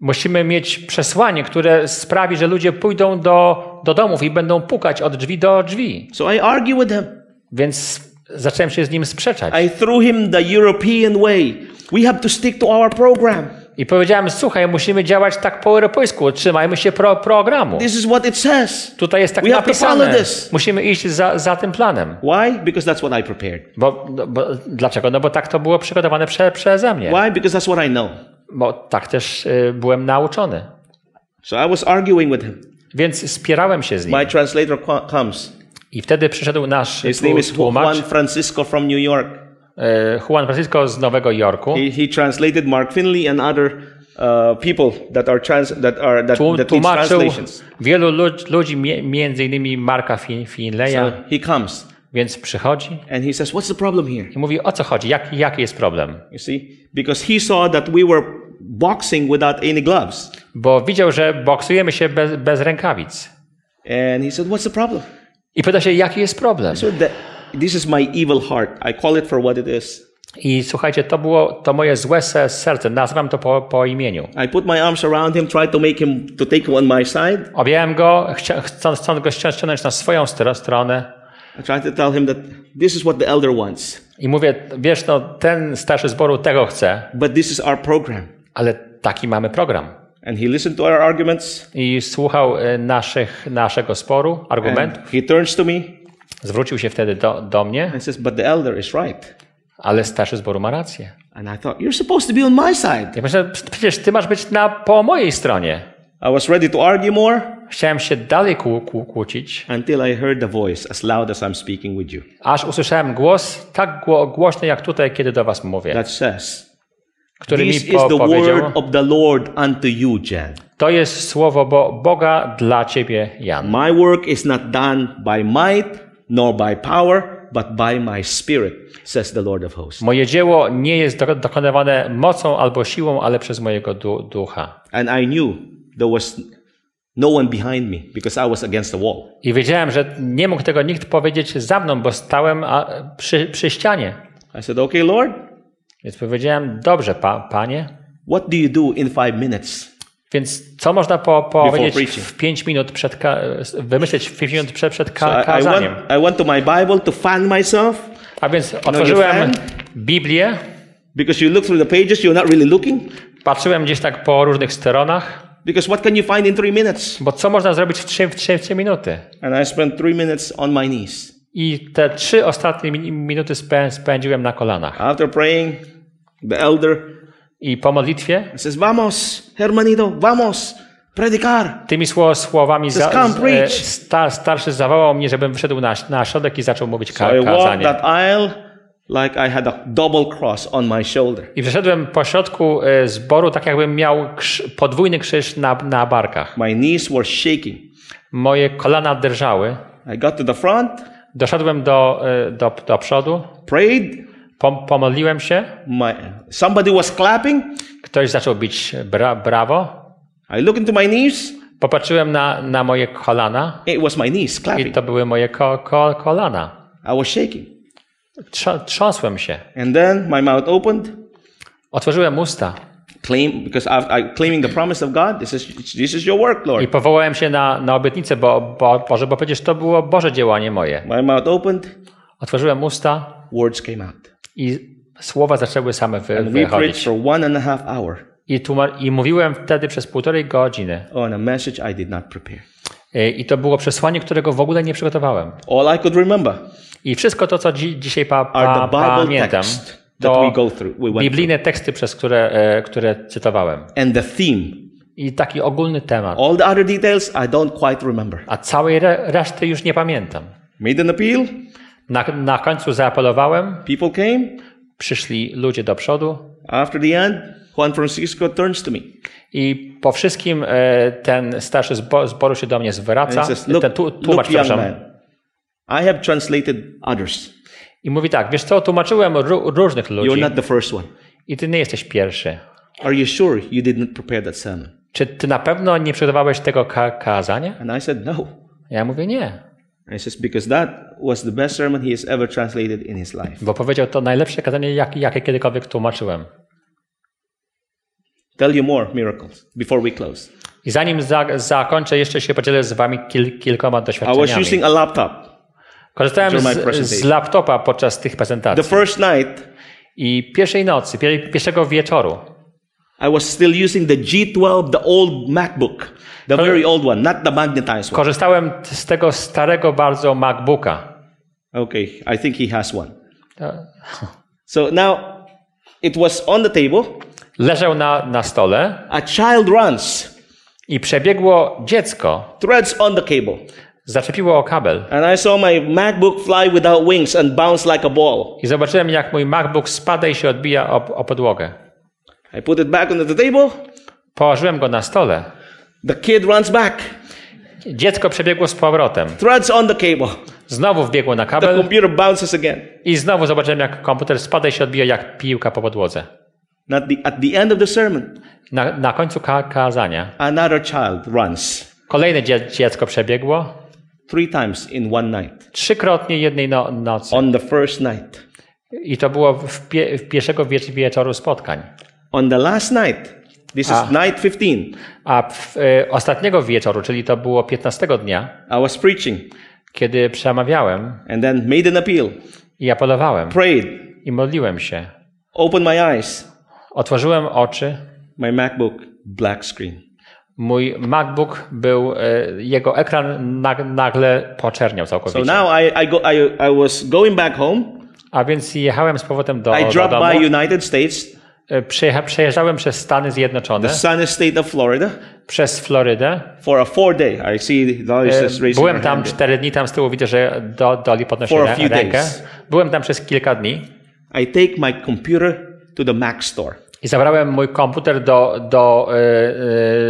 Musimy mieć przesłanie, które sprawi, że ludzie pójdą do, do domów i będą pukać od drzwi do drzwi. So I argue with him. Więc zacząłem się z nim sprzeczać. I threw him the European way. We have to stick to our program. I powiedziałem, słuchaj, musimy działać tak po europejsku, trzymajmy się pro, programu. This is what it says. Tutaj jest tak We napisane. Musimy iść za, za tym planem. Why? Because that's what I prepared. Bo, bo, dlaczego? No bo tak to było przygotowane prze, przeze mnie. Why? Because that's what I know. Bo tak też y, byłem nauczony. So I was arguing with him. Więc spierałem się z nim. My translator co- comes. I wtedy przyszedł nasz His name is tłumacz, Juan Francisco from New York. Y, Juan Francisco z Nowego Jorku. He, he translated Mark Finley and other uh, people that are trans that are that, that Tłumaczył wielu lud, ludzi, między innymi Marka Fin, Finleya, So he comes więc przychodzi and he says, "What's the problem here?" i mówi, o co chodzi, Jak, jaki jest problem? You see, because he saw that we were boxing without any gloves, Bo widział, że boksujemy się bez, bez rękawic. and he said, "What's the problem?" I pyta się, jaki jest problem? So this is my evil heart. I call it for what it is. I słuchajcie, to było to moje złe se- serce, nazywam to po, po imieniu. I put my arms around him, tried to make him to take on my side. Objąłem go, chcia- chcąc, chcąc go ścią- ściągnąć na swoją stro- stronę I tried to tell him that this is what the elder wants, i mówię, wiesz, no ten starszy zboru tego chce, but this is our program. ale taki mamy program. And he listened to our arguments. I słuchał y, naszych, naszego sporu, argumentów. And he turns to me Zwrócił się wtedy do, do mnie, and says, "But the elder is right." ale starszy zboru ma rację. And I thought, "You're supposed to be on my side." Ja myślę, przecież ty masz być na, po mojej stronie. I was ready to argue more Chciałem się dalej kłó, kłó, kłócić, until I heard the voice as loud as I'm speaking with you aż usłyszałem głos tak gło, głośny jak tutaj, kiedy do was mówię, that says, który mi "This is po, the powiedział, word of the Lord unto you, Jan." to jest słowo Bo, Boga dla ciebie, Jan. My work is not done by might nor by power, but by my spirit, says the Lord of hosts. Moje dzieło nie jest do, dokonywane mocą albo siłą, ale przez mojego du, ducha. And I knew there was no one behind me because I was against the wall. I wiedziałem, że nie mógł tego nikt powiedzieć za mną, bo stałem przy, przy ścianie. I said, Okay, Lord, Więc powiedziałem, dobrze, pa, panie, what do you do in five minutes? Więc co można po, powiedzieć w 5 minut przed, wymyśleć w 5 minut przed, przed So ka- I, I, went, kazaniem? I went to my Bible to fan myself A więc otworzyłem? Biblię, because you look through the pages, you're not really looking. patrzyłem gdzieś tak po różnych stronach, Because what can you find in three minutes? bo co można zrobić w 3, w 3, w 3 minuty? And I spent three minutes on my knees. I te trzy ostatnie mi- minuty spę, spędziłem na kolanach. After praying, the elder I po modlitwie says, Vamos, hermanito, vamos, predicar. tymi sło, słowami za, come z- e, preach. sta, starszy zawołał mnie, żebym wyszedł na, na środek i zaczął mówić So I kazanie. that aisle like I had a double cross on my shoulder. I przeszedłem po środku e, zboru, tak jakbym miał krz, podwójny krzyż na, na barkach. My knees were shaking. Moje kolana drżały. I got to the front, Doszedłem do, e, do, do przodu, prayed. Pom, pomodliłem się. My, somebody was clapping. Ktoś zaczął bić bra, brawo. I looked into my knees. Popatrzyłem na, na moje kolana It was my knees i clapping. to były moje ko, ko, kolana. I was shaking. Trza, trząsłem się. And then my mouth opened, Otworzyłem usta claim because I, I claiming the promise of God. This is this is your work, i Lord. powołałem się na, na obietnicę, bo, bo, Boże, bo przecież to było Boże dzieło, a nie moje. My mouth opened, Otworzyłem usta words came out. I słowa zaczęły same wy, And we wychodzić. for one and a half hour I, tłumar- I mówiłem wtedy przez półtorej godziny. on a message I did not prepare. I i to było przesłanie, którego w ogóle nie przygotowałem. All I could remember I wszystko to, co dzi dzisiaj pa, pa, pamiętam, to biblijne teksty, przez które, e, które cytowałem. And the theme. I taki ogólny temat. All the other details I don't quite remember. A całej re, reszty już nie pamiętam. Made an appeal. Na, na końcu zaapelowałem, People came. przyszli ludzie do przodu. After the end, Juan Francisco turns to me I po wszystkim e, ten starszy zbo- zboru się do mnie zwraca, says, Look, ten tu, look tłumacz, young man, I have translated others. i mówi tak, wiesz co, tłumaczyłem ró- różnych You're ludzi not the first one. i ty nie jesteś pierwszy. Are you sure you did not prepare that sermon? Czy ty na pewno nie przygotowałeś tego ka- kazania? And I said, No. Ja mówię nie, he says, Because that was the best sermon he has ever translated in his life. bo powiedział to najlepsze kazanie, jak, jakie kiedykolwiek tłumaczyłem. Tell you more miracles before we close. I zanim za, zakończę, jeszcze się podzielę z wami kil, kilkoma I was doświadczeniami. using a laptop. Korzystałem z, z laptopa podczas tych The prezentacji. first night, I pierwszej nocy, pier, pierwszego wieczoru, I was still using the G12, the old MacBook, the very old one, not the magnetized one. korzystałem z tego starego bardzo MacBooka. Okay, I think he has one. So now it was on the table. Leżał na, na stole A child runs, i przebiegło dziecko, threads on the cable. zaczepiło o kabel. And I saw my MacBook fly without wings and bounce like a ball. I zobaczyłem, jak mój MacBook spada i się odbija o, o podłogę. I put it back on the table. Położyłem go na stole. The kid runs back, Dziecko przebiegło z powrotem. threads on the cable. Znowu wbiegło na The kabel computer bounces again. i znowu zobaczyłem, jak komputer spada i się odbija jak piłka po podłodze. Not the, at the end of the sermon, Na, na końcu ka kazania another child runs kolejne dzie dziecko przebiegło three times in one night. trzykrotnie jednej no nocy. On the first night. I to było w, pie w pierwszego wiecz wieczoru spotkań. On the last night, this Ah. is night 15, A w, e, ostatniego wieczoru, czyli to było 15 dnia, I was preaching kiedy przemawiałem and then made an appeal, i apelowałem prayed, i modliłem się, opened my eyes, otworzyłem oczy. my MacBook, black screen. Mój MacBook był, e, jego ekran nag nagle poczerniał So całkowicie. now I, I, go, I, I was going back home. A więc jechałem z powrotem do, I do dropped domu. by United States, Przejecha, przejeżdżałem przez Stany Zjednoczone, the sunny state of Florida, przez Florydę. for a four day. I see Dolly E, just raising Byłem tam cztery dni, tam z tyłu widzę, że do, Doli podnosi For a few rękę. days. Byłem tam przez kilka dni I take my computer to the Mac store. i zabrałem mój komputer do, do e,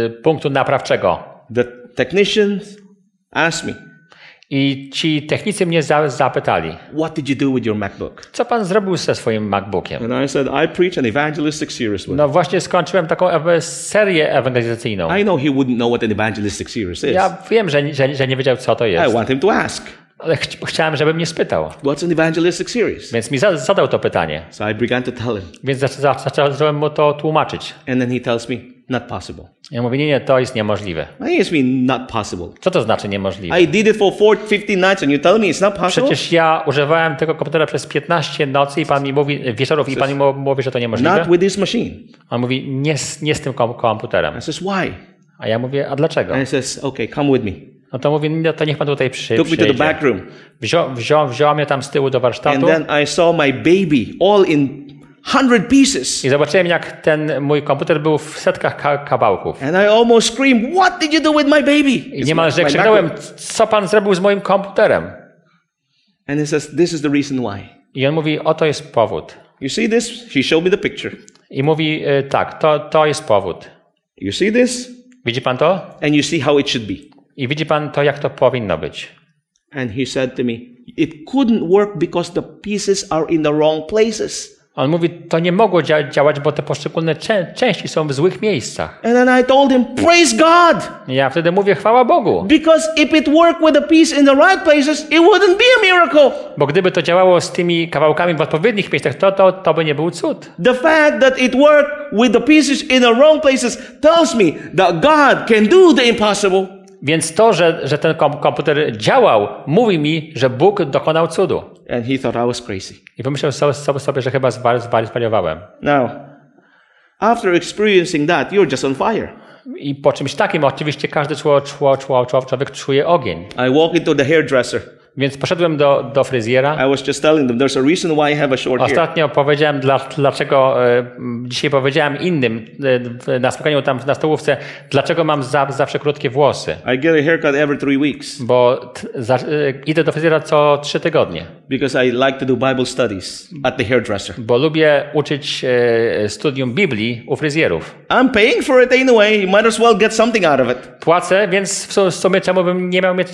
e, punktu naprawczego. The technicians asked me, I ci technicy mnie za, zapytali, What did you do with your MacBook? co pan zrobił ze swoim MacBookiem? And I said, I preach an evangelistic series with it. No właśnie skończyłem taką serię ewangelizacyjną. I know he wouldn't know what an evangelistic series is. Ja wiem, że, że, że nie wiedział, co to I jest, want him to ask, ale ch chciałem, żeby mnie spytał. What's an evangelistic series? Więc mi za zadał to pytanie. So I began to tell him. Więc zaczą- zaczą- zacząłem mu to tłumaczyć. And then he tells me, Not possible. Ja mówię, nie, nie, to jest niemożliwe. I guess me not possible. Co to znaczy niemożliwe? I did it for four, 15 nights and you tell me it's not possible? Przecież ja używałem tego komputera przez 15 nocy i pan mi mówi, wieczorów i pan mi mówi, że to niemożliwe. Not with this machine. On mówi, nie, z- nie z tym kom komputerem. I says, Why? A ja mówię, a dlaczego? And he says, Okay, come with me. No to mówi, no to niech pan tutaj przy, Took me to the przyjdzie. back room. Wziął, wziął, wziął mnie tam z tyłu do And warsztatu then I saw my baby all in hundred pieces. i zobaczyłem, jak ten mój komputer był w setkach ka kawałków. And I almost screamed, What did you do with my baby? I niemalże krzyknąłem, co pan zrobił z moim komputerem? And he says, This is the reason why. I on mówi, oto jest powód. You see this? He showed me the picture. I mówi, y, tak, to, to jest powód. You see this? Widzi pan to? And you see how it should be. I widzi pan to, jak to powinno być. And he said to me, It couldn't work because the pieces are in the wrong places. On mówi, to nie mogło dzia działać, bo te poszczególne czę części są w złych miejscach. And then I told him, Praise God! Ja wtedy mówię, chwała Bogu. Because if it worked with a piece in the right places, it wouldn't be a miracle. Bo gdyby to działało z tymi kawałkami w odpowiednich miejscach, to, to, to by nie był cud. The fact that it worked with the pieces in the wrong places tells me that God can do the impossible. Więc to, że, że ten kom komputer działał, mówi mi, że Bóg dokonał cudu. And he thought I was crazy. I pomyślał so- sobie, sobie że chyba zwar- zwar- zwariowałem. Now, after experiencing that, you're just on fire. I po czymś takim oczywiście każdy czło, czło, czło, czło, człowiek czuje ogień. I walk into the hairdresser. Więc poszedłem do, do fryzjera. I was just telling them there's a reason why I have a short hair. Ostatnio powiedziałem, dla, dlaczego, e, dzisiaj powiedziałem innym e, na spotkaniu tam na stołówce, dlaczego mam za, zawsze krótkie włosy. I get a haircut every three weeks Bo za, e, idę do fryzjera co trzy tygodnie. because I like to do Bible studies at the hairdresser. Bo lubię uczyć studium Biblii u fryzjerów. I'm paying for it anyway. You might as well get something out of it. Płacę, więc w su- w sumie czemu bym nie miał mieć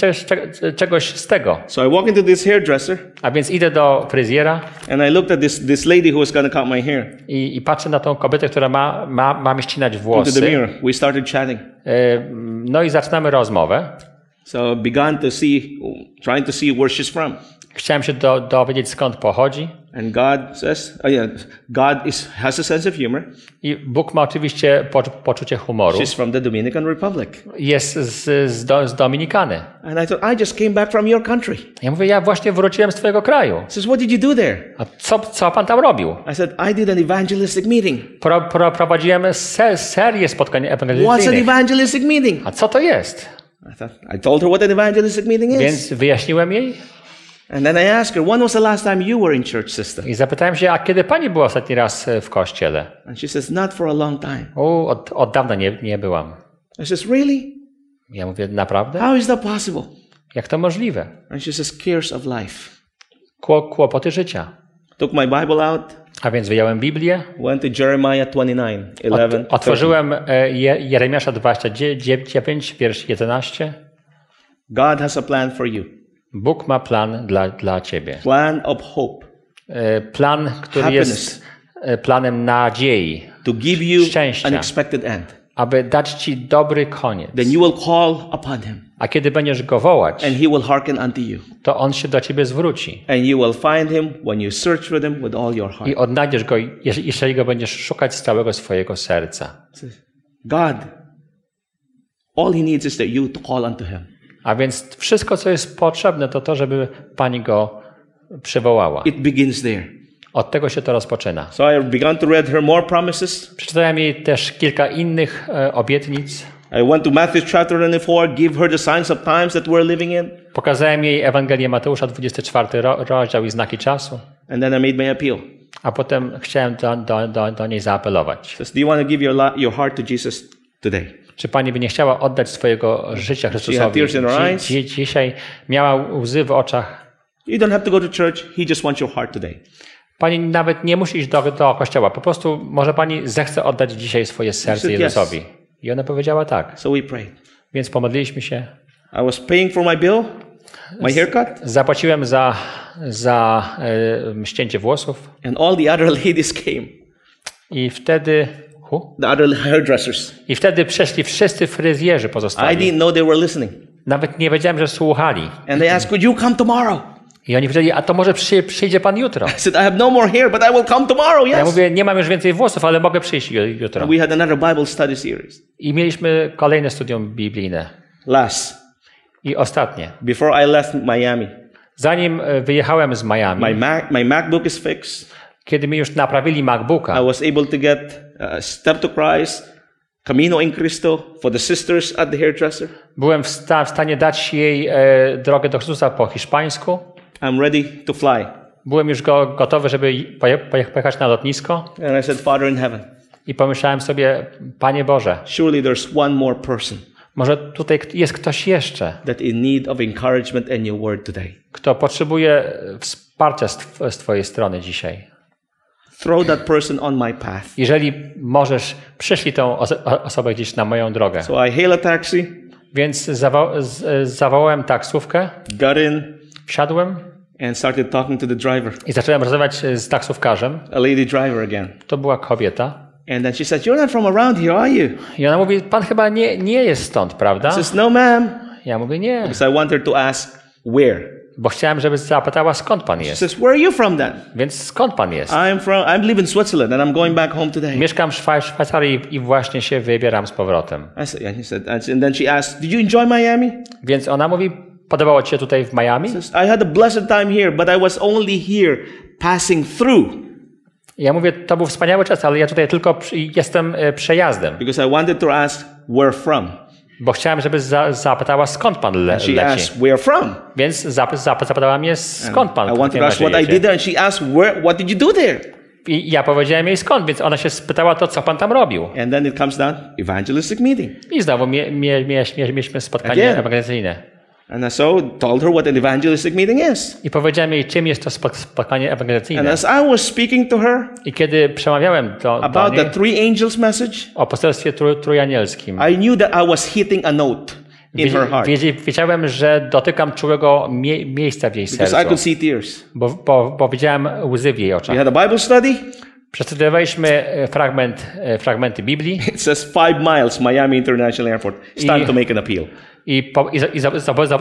czegoś z tego. So I walk into this hairdresser A więc idę do fryzjera and I looked at this, this lady who was going to cut my hair i, i patrzę na tą kobietę, która ma, ma, ma mi ścinać into the włosy. mirror. We started chatting. E, No i zaczynamy rozmowę. So began to see, trying to see where she's from. Chciałem się do, dowiedzieć skąd pochodzi. And God says, oh yeah, God is, has a sense of humor. I Bóg ma oczywiście po, poczucie humoru. She's from the Dominican Republic. Jest z, z, do, z Dominikany. And I thought, I just came back from your country. Ja mówię, ja właśnie wróciłem z twojego kraju. He says, what did you do there? A co, co pan tam robił? I said, I did an evangelistic meeting. Pro, pro, prowadziłem se, serię spotkań What's an ewangelizacyjnych. evangelistic meeting? A co to jest? I thought, I told her what an evangelistic meeting is. Więc wyjaśniłem jej And then I asked her, when was the last time you were in church, sister? i zapytałem się, a kiedy pani była ostatni raz e, w kościele? And she says, not for a long time. O, od, od dawna nie, nie byłam. I says, really? Ja mówię, naprawdę? How is that possible? Jak to możliwe? And she says, cares of life. Kło, kłopoty życia. Took my Bible out, A więc wyjąłem Biblię, went to Jeremiah 29, 11. Ot, otworzyłem e, Je- Jeremiasza 29, wiersz 11. God has a plan for you. Bóg ma plan dla, dla ciebie. Plan of hope. E, Plan, który Happiness. jest planem nadziei, To give you Szczęścia. an expected end. aby dać ci dobry koniec. Then you will call upon him A kiedy będziesz go wołać, and he will hearken unto you. to on się do ciebie zwróci. And you will find him when you search for him with all your heart. I odnajdziesz go, jeż- jeżeli go będziesz szukać z całego swojego serca. God, all he needs is that you to call unto him. A więc wszystko, co jest potrzebne, to to, żeby pani go przywołała. It begins there. Od tego się to rozpoczyna. So I began to read her more promises. Przeczytałem jej też kilka innych e, obietnic. I went to Matthew chapter 24, give her the signs of times that we're living in. Pokazałem jej Ewangelię Mateusza, 24 ro- rozdział i znaki czasu. And then I made my appeal. A potem chciałem do, do, do, do niej zaapelować. Says, do you want to give your, your heart to Jesus today? Czy pani by nie chciała oddać swojego życia Chrystusowi? Dzi- dzisiaj miała łzy w oczach. You don't have to go to church. He just wants your heart today. Pani nawet nie musi iść do, do kościoła. Po prostu może pani zechce oddać dzisiaj swoje serce said yes. I ona powiedziała tak. So we prayed. Więc pomodliliśmy się. I was paying for my bill, my haircut, Zapłaciłem za, za e, ścięcie włosów. and all the other (laughs) ladies came. I wtedy... Hu? The other hairdressers. I wtedy przeszli wszyscy fryzjerzy I pozostali. didn't know they were listening. Nawet nie wiedziałem, że słuchali. And they asked, Could you come tomorrow? I oni powiedzieli, a to może przy, przyjdzie pan jutro. (laughs) I said, I have no more hair, but I will come tomorrow, Ja yes. mówię, nie mam już więcej włosów, ale mogę przyjść ju- jutro. And we had another Bible study series. I mieliśmy kolejne studium biblijne. Last, I ostatnie. before I left Miami, Zanim e, wyjechałem z Miami, my, Mac, my MacBook is fixed. kiedy mi już naprawili I MacBooka, was able to get uh, Step to Christ, Camino in Cristo for the sisters at the hairdresser. byłem w, sta, w stanie dać jej e, drogę do Chrystusa po hiszpańsku. I'm ready to fly. Byłem już go, gotowy, żeby poje, poje- pojechać na lotnisko And I said, Father in heaven, i pomyślałem sobie, Panie Boże, surely there's one more person może tutaj jest ktoś jeszcze, that in need of encouragement and your word today. kto potrzebuje wsparcia z, tw- z Twojej strony dzisiaj. Throw that person on my path. Jeżeli możesz, przyszli tą osobę gdzieś na moją drogę. So I hail a taxi, Więc zawo- zawołałem taksówkę, got in, wsiadłem and started talking to the driver, i zacząłem rozmawiać z taksówkarzem. a lady driver again. To była kobieta. And then she said, You're not from around here, are you? I ona mówi, pan chyba nie, nie jest stąd, prawda? I says, No, ma'am. Ja mówię, nie, Because I want her to ask, Where? bo chciałem, żeby zapytała, skąd pan She jest. says, Where are you from then? Więc skąd pan jest? I'm from, I'm living in Switzerland and I'm going back home today. Mieszkam w Szwaj- Szwajcarii i właśnie się wybieram z powrotem. I said, and he said, and then she asked, Did you enjoy Miami? Więc ona mówi, podobało ci się tutaj w Miami? I had a blessed time here, but I was only here passing through I ja mówię, to był wspaniały czas, ale ja tutaj tylko jestem e, przejazdem. because I wanted to ask, Where from? bo chciałem, żeby za, zapytała, skąd pan le, She leci. asked, Where from? Więc zap, zap, zapytała mnie, skąd pan I w wanted to ask what I did, and she asked, Where? What did you do there? I ja powiedziałem jej skąd, więc ona się spytała to, co pan tam robił. And then it comes down evangelistic meeting. I znowu mie, mie, mie, mieliśmy spotkanie Again. ewangelizacyjne. And I so told her what an evangelistic meeting is. I powiedziałem jej, czym jest to spot- spotkanie And ewangelizacyjne. as I was speaking to her I kiedy przemawiałem do, do about niej the three angels message, o poselstwie trój, trójanielskim, I knew that I was hitting a note in her heart wiedziałem, że dotykam czułego mie, miejsca w jej because I sercu, could see tears. bo, bo, bo widziałem łzy w jej We oczach. had a Bible study. Przestudiowaliśmy e, fragment, e, fragmenty Biblii It says five miles, Miami International Airport. It's time I- to make an appeal. I, po, i, i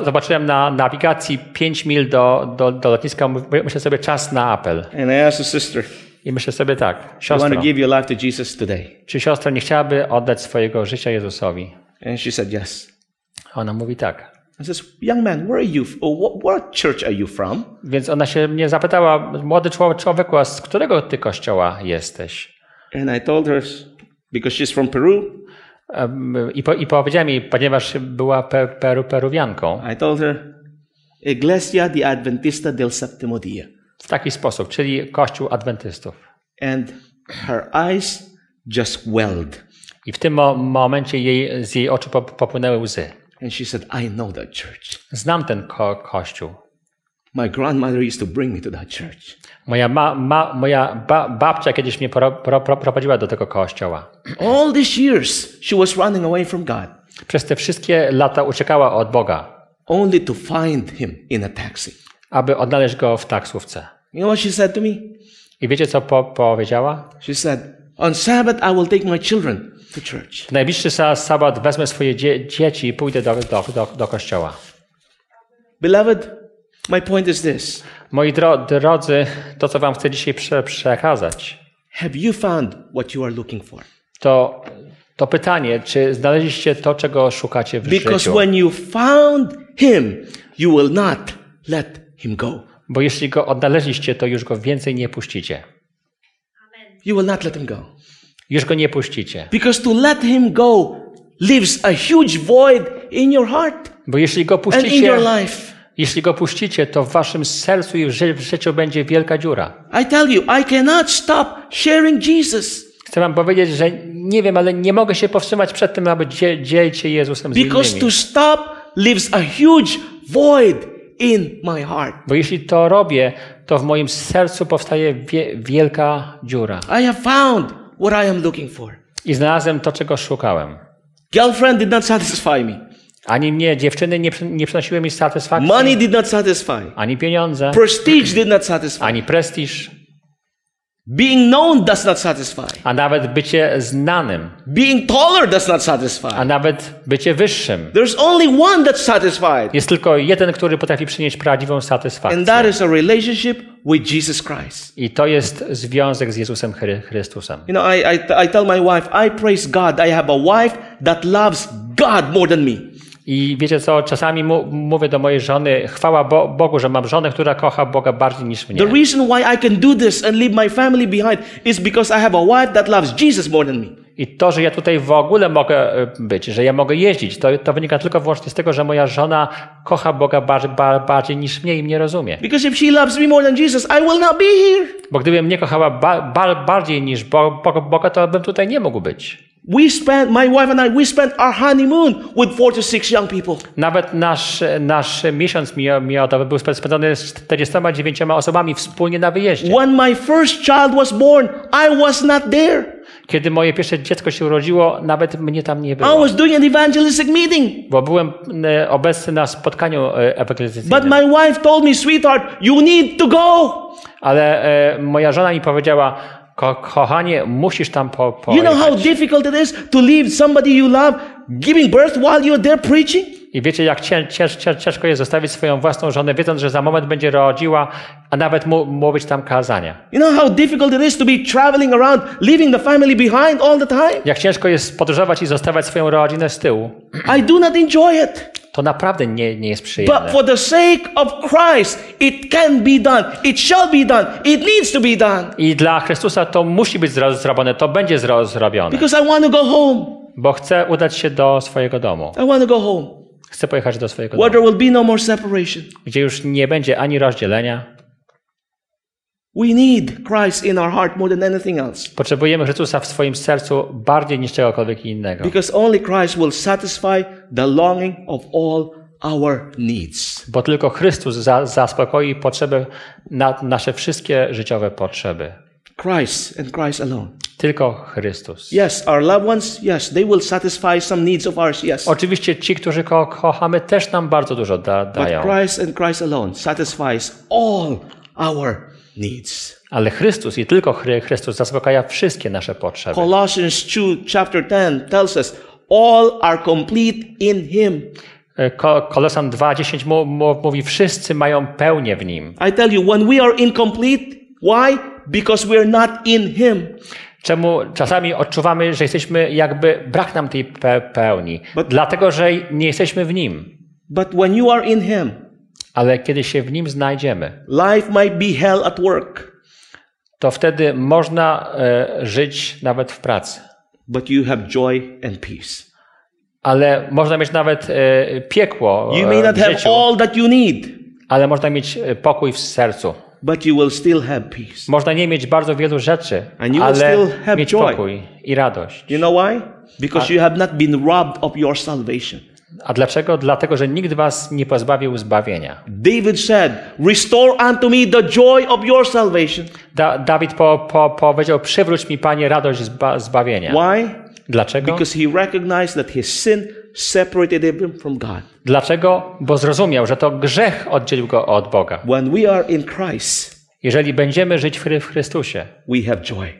zobaczyłem na nawigacji 5 mil do, do, do lotniska. Myślę sobie czas na apel. And I asked the sister, I myślę sobie tak, siostro, czy siostra nie chciałaby oddać swojego życia Jezusowi? And she said, Yes. Ona mówi tak. I says, Young man, where are you? f- Or what, what church are you from? Więc ona się mnie zapytała, młody człowiek, człowieku, a z którego ty kościoła jesteś? And I told her, because she's from Peru, I, po, I powiedziałem jej, ponieważ była pe, peru, peruwianką, I told her, Iglesia de Adventista del Séptimo Dia. w taki sposób, czyli Kościół Adwentystów. And her eyes just welled. I w tym mo- momencie jej, z jej oczu pop- popłynęły łzy. And she said, I know that church. Znam ten ko- kościół. My grandmother used to bring me to that church. Moja, ma, ma, moja ba, babcia kiedyś mnie pro, pro, pro, prowadziła do tego kościoła. All these years, she was running away from God, Przez te wszystkie lata uciekała od Boga, only to find Him in a taxi. aby odnaleźć go w taksówce. You know what she said to me? I wiecie, co po, powiedziała? She said, On Sabbath, I will take my children to church. W najbliższy sa- sabat wezmę swoje dzie, dzieci i pójdę do, do, do, do kościoła. Beloved, my point is this Moi dro, drodzy, to co wam chcę dzisiaj prze, przekazać, Have you found what you are looking for? to, to pytanie, czy znaleźliście to, czego szukacie w Because życiu? when you found Him, you will not let Him go. Bo jeśli go odnaleźliście, to już go więcej nie puścicie. You will not let Him go. Już go nie puścicie. Because to let Him go leaves a huge void in your heart Bo jeśli go and in puścicie, your life. Jeśli go puścicie, to w waszym sercu i w ży- w życiu będzie wielka dziura. I tell you, I cannot stop sharing Jesus Chcę wam powiedzieć, że nie wiem, ale nie mogę się powstrzymać przed tym, aby dzie- dzielić się Jezusem z because innymi. to stop leaves a huge void in my heart. Bo jeśli to robię, to w moim sercu powstaje wie- wielka dziura. I have found what I am looking for. I znalazłem to, czego szukałem. Girlfriend did not satisfy me. Ani mnie, dziewczyny nie, nie przynosiły mi satysfakcji, Money did not satisfy. ani pieniądze, Prestige did not satisfy. ani prestiż, Being known does not satisfy. a nawet bycie znanym, Being taller does not satisfy. a nawet bycie wyższym. There's only one that's satisfied, Jest tylko jeden, który potrafi przynieść prawdziwą and satysfakcję. that is a relationship with Jesus Christ. I to jest związek z Jezusem Chry- Chrystusem. You know, I, I, I tell my wife, I praise God. I have a wife that loves God more than me. I wiecie co, czasami mu, mówię do mojej żony, chwała Bo, Bogu, że mam żonę, która kocha Boga bardziej niż mnie. The reason why I can do this and leave my family behind is because I have a wife that loves Jesus more than me. I to, że ja tutaj w ogóle mogę e, być, że ja mogę jeździć, to, to wynika tylko wyłącznie z tego, że moja żona kocha Boga bardziej, bardziej niż mnie i mnie rozumie. Because if she loves me more than Jesus, I will not be here. Bo gdybym mnie kochała ba, ba, bardziej niż Bo, Bo, Boga, to bym tutaj nie mógł być. We spent, my wife and I, we spent our honeymoon with four to six young people. Nawet nasz, nasz miesiąc mi- miodowy był spędzony z 49 osobami wspólnie na wyjeździe. When my first child was born, I was not there. Kiedy moje pierwsze dziecko się urodziło, nawet mnie tam nie I było. was doing an evangelistic meeting. Bo byłem e, obecny na spotkaniu e, ewangelizacyjnym. But my wife told me, sweetheart, you need to go. Ale e, moja żona mi powiedziała, Ko kochanie, musisz tam po You know how pojechać. difficult it is to leave somebody you love giving birth while you're there preaching? I wiecie, jak cię, cięż, cięż, ciężko jest zostawić swoją własną żonę, wiedząc, że za moment będzie rodziła, a nawet mu, mówić tam kazania. You know how difficult it is to be traveling around, leaving the family behind all the time? Jak ciężko jest podróżować i zostawiać swoją rodzinę z tyłu. I do not enjoy it. To naprawdę nie, nie jest But przyjemne. for the sake of Christ, it can be done. It shall be done. It needs to be done. I dla Chrystusa to musi być zro- zrobione, to będzie zro- zrobione. Because I want to go home. bo chcę udać się do swojego domu. I want to go home. Chcę pojechać do swojego Where domu, there will be no more separation. gdzie już nie będzie ani rozdzielenia. We need Christ in our heart more than anything else. Potrzebujemy Chrystusa w swoim sercu bardziej niż czegokolwiek innego. Because only Christ will satisfy the longing of all our needs. Bo tylko Chrystus za, zaspokoi potrzeby, na, nasze wszystkie życiowe potrzeby. Christ and Christ alone. Tylko Chrystus. Yes, our loved ones, yes, they will satisfy some needs of ours, yes. Oczywiście ci, którzy ko kochamy, też nam bardzo dużo da But dają. Christ and Christ alone satisfies all our needs. Ale Chrystus i tylko Chry- Chrystus zaspokaja wszystkie nasze potrzeby. Colossians 2, chapter 10 tells us all are complete in Him. Ko Kolosan 2,10 mu, mu, mówi, wszyscy mają pełnię w Nim. I tell you, when we are incomplete, why? Because we're not in Him. Czemu czasami odczuwamy, że jesteśmy jakby, brak nam tej pe pełni. But- Dlatego, że nie jesteśmy w Nim. But when you are in Him, Ale kiedy się w Nim znajdziemy, life might be hell at work, to wtedy można e, żyć nawet w pracy. but you have joy and peace. Ale można mieć nawet e, piekło You may e, not w have all that you need, ale można mieć e, pokój w sercu. But you will still have peace. Można nie mieć bardzo wielu rzeczy, And you will ale still have mieć joy. pokój i radość. You know why? Because you have not been robbed of your salvation. A dlaczego? Dlatego, że nikt was nie pozbawił zbawienia. David said, Restore unto me the joy of your salvation. Da, Dawid po, po, powiedział, przywróć mi Panie radość zba, zbawienia. Why? Dlaczego? Because he recognized that his sin separated him from God. Dlaczego? Bo zrozumiał, że to grzech oddzielił go od Boga. When we are in Christ, Jeżeli będziemy żyć w Chry- w Chrystusie, we have joy.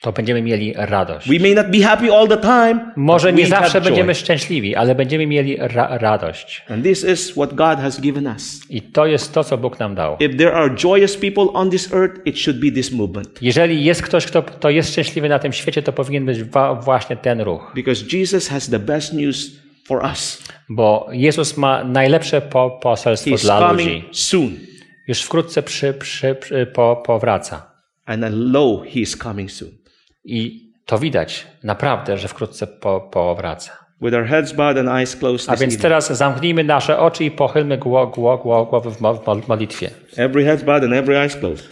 to będziemy mieli radość. We may not be happy all the time. Może nie zawsze have joy. będziemy szczęśliwi, ale będziemy mieli ra radość. And this is what God has given us. I to jest to, co Bóg nam dał. If there are joyous people on this earth, it should be this movement. Jeżeli jest ktoś, kto, kto jest szczęśliwy na tym świecie, to powinien być właśnie ten ruch. Because Jesus has the best news for us. Bo Jezus ma najlepsze po, poselstwo He's dla ludzi. soon. Już wkrótce przy, przy, przy, po, powraca. And lo, he is coming soon. I to widać naprawdę, że wkrótce po, powraca. With our heads bowed and eyes closed A więc teraz zamknijmy nasze oczy i pochylmy gło, gło, gło, głowy w mo- w mo- modlitwie. Every head bowed and every eyes closed.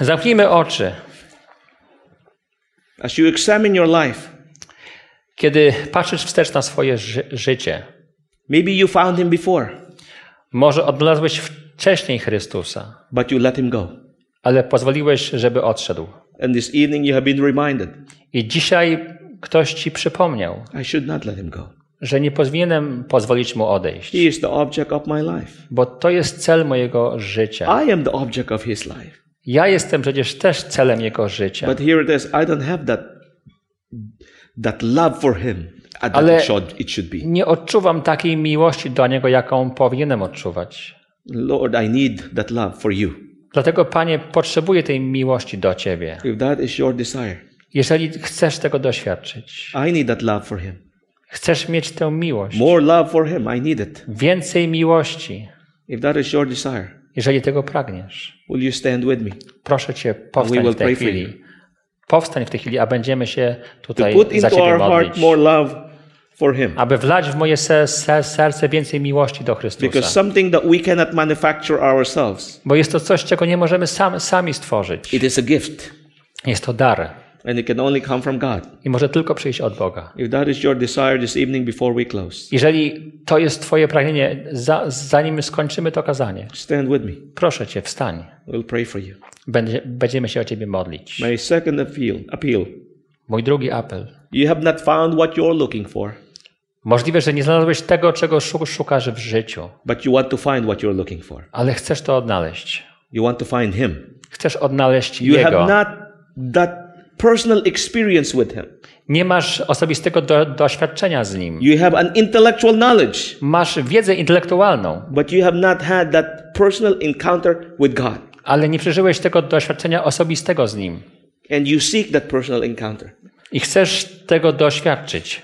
Zamknijmy oczy. As you examine your life, Kiedy patrzysz wstecz na swoje ży życie, maybe you found him before, może odnalazłeś wcześniej Chrystusa, but you let him go. ale pozwoliłeś, żeby odszedł. And this evening you have been reminded, I dzisiaj ktoś ci przypomniał, I should not let him go. że nie powinienem pozwolić mu odejść, He is the object of my life. bo to jest cel mojego życia. I am the object of his life. Ja jestem przecież też celem jego życia. But here it is, I don't have that that love for him that Ale- it should, it should be. Nie odczuwam takiej miłości do niego, jaką powinienem odczuwać. Lord, I need that love for you. Dlatego, Panie, potrzebuję tej miłości do Ciebie. If that is your desire, Jeżeli chcesz tego doświadczyć, I need that love for him. chcesz mieć tę miłość, More love for him, I need it. więcej miłości, If that is your desire, jeżeli tego pragniesz, will you stand with me? proszę Cię, We powstań will w tej pray for chwili. Powstań w tej chwili, a będziemy się tutaj za modlić. Aby wlać w moje se- se- serce więcej miłości do Because Chrystusa. something that we cannot manufacture ourselves, Bo jest to coś, czego nie możemy sam, sami stworzyć. it is a gift. Jest to dar And it can only come from God. i może tylko przyjść od Boga. If that is your desire this evening before we close, Jeżeli to jest Twoje pragnienie, za, zanim skończymy to kazanie, stand with me. proszę Cię, wstań. We'll pray for you. Będzie, będziemy się o Ciebie modlić. My second appeal, appeal. Mój drugi apel. You have not found what you're looking for, Możliwe, że nie znalazłeś tego, czego szu- szukasz w życiu, but you want to find what you're looking for. ale chcesz to odnaleźć. You want to find him. Chcesz odnaleźć You Jego. have not that personal experience with him. Nie masz osobistego do, doświadczenia z Nim. You have an intellectual knowledge, Masz wiedzę intelektualną, but you have not had that personal encounter with God. Ale nie przeżyłeś tego doświadczenia osobistego z Nim. And you seek that personal encounter. I chcesz tego doświadczyć.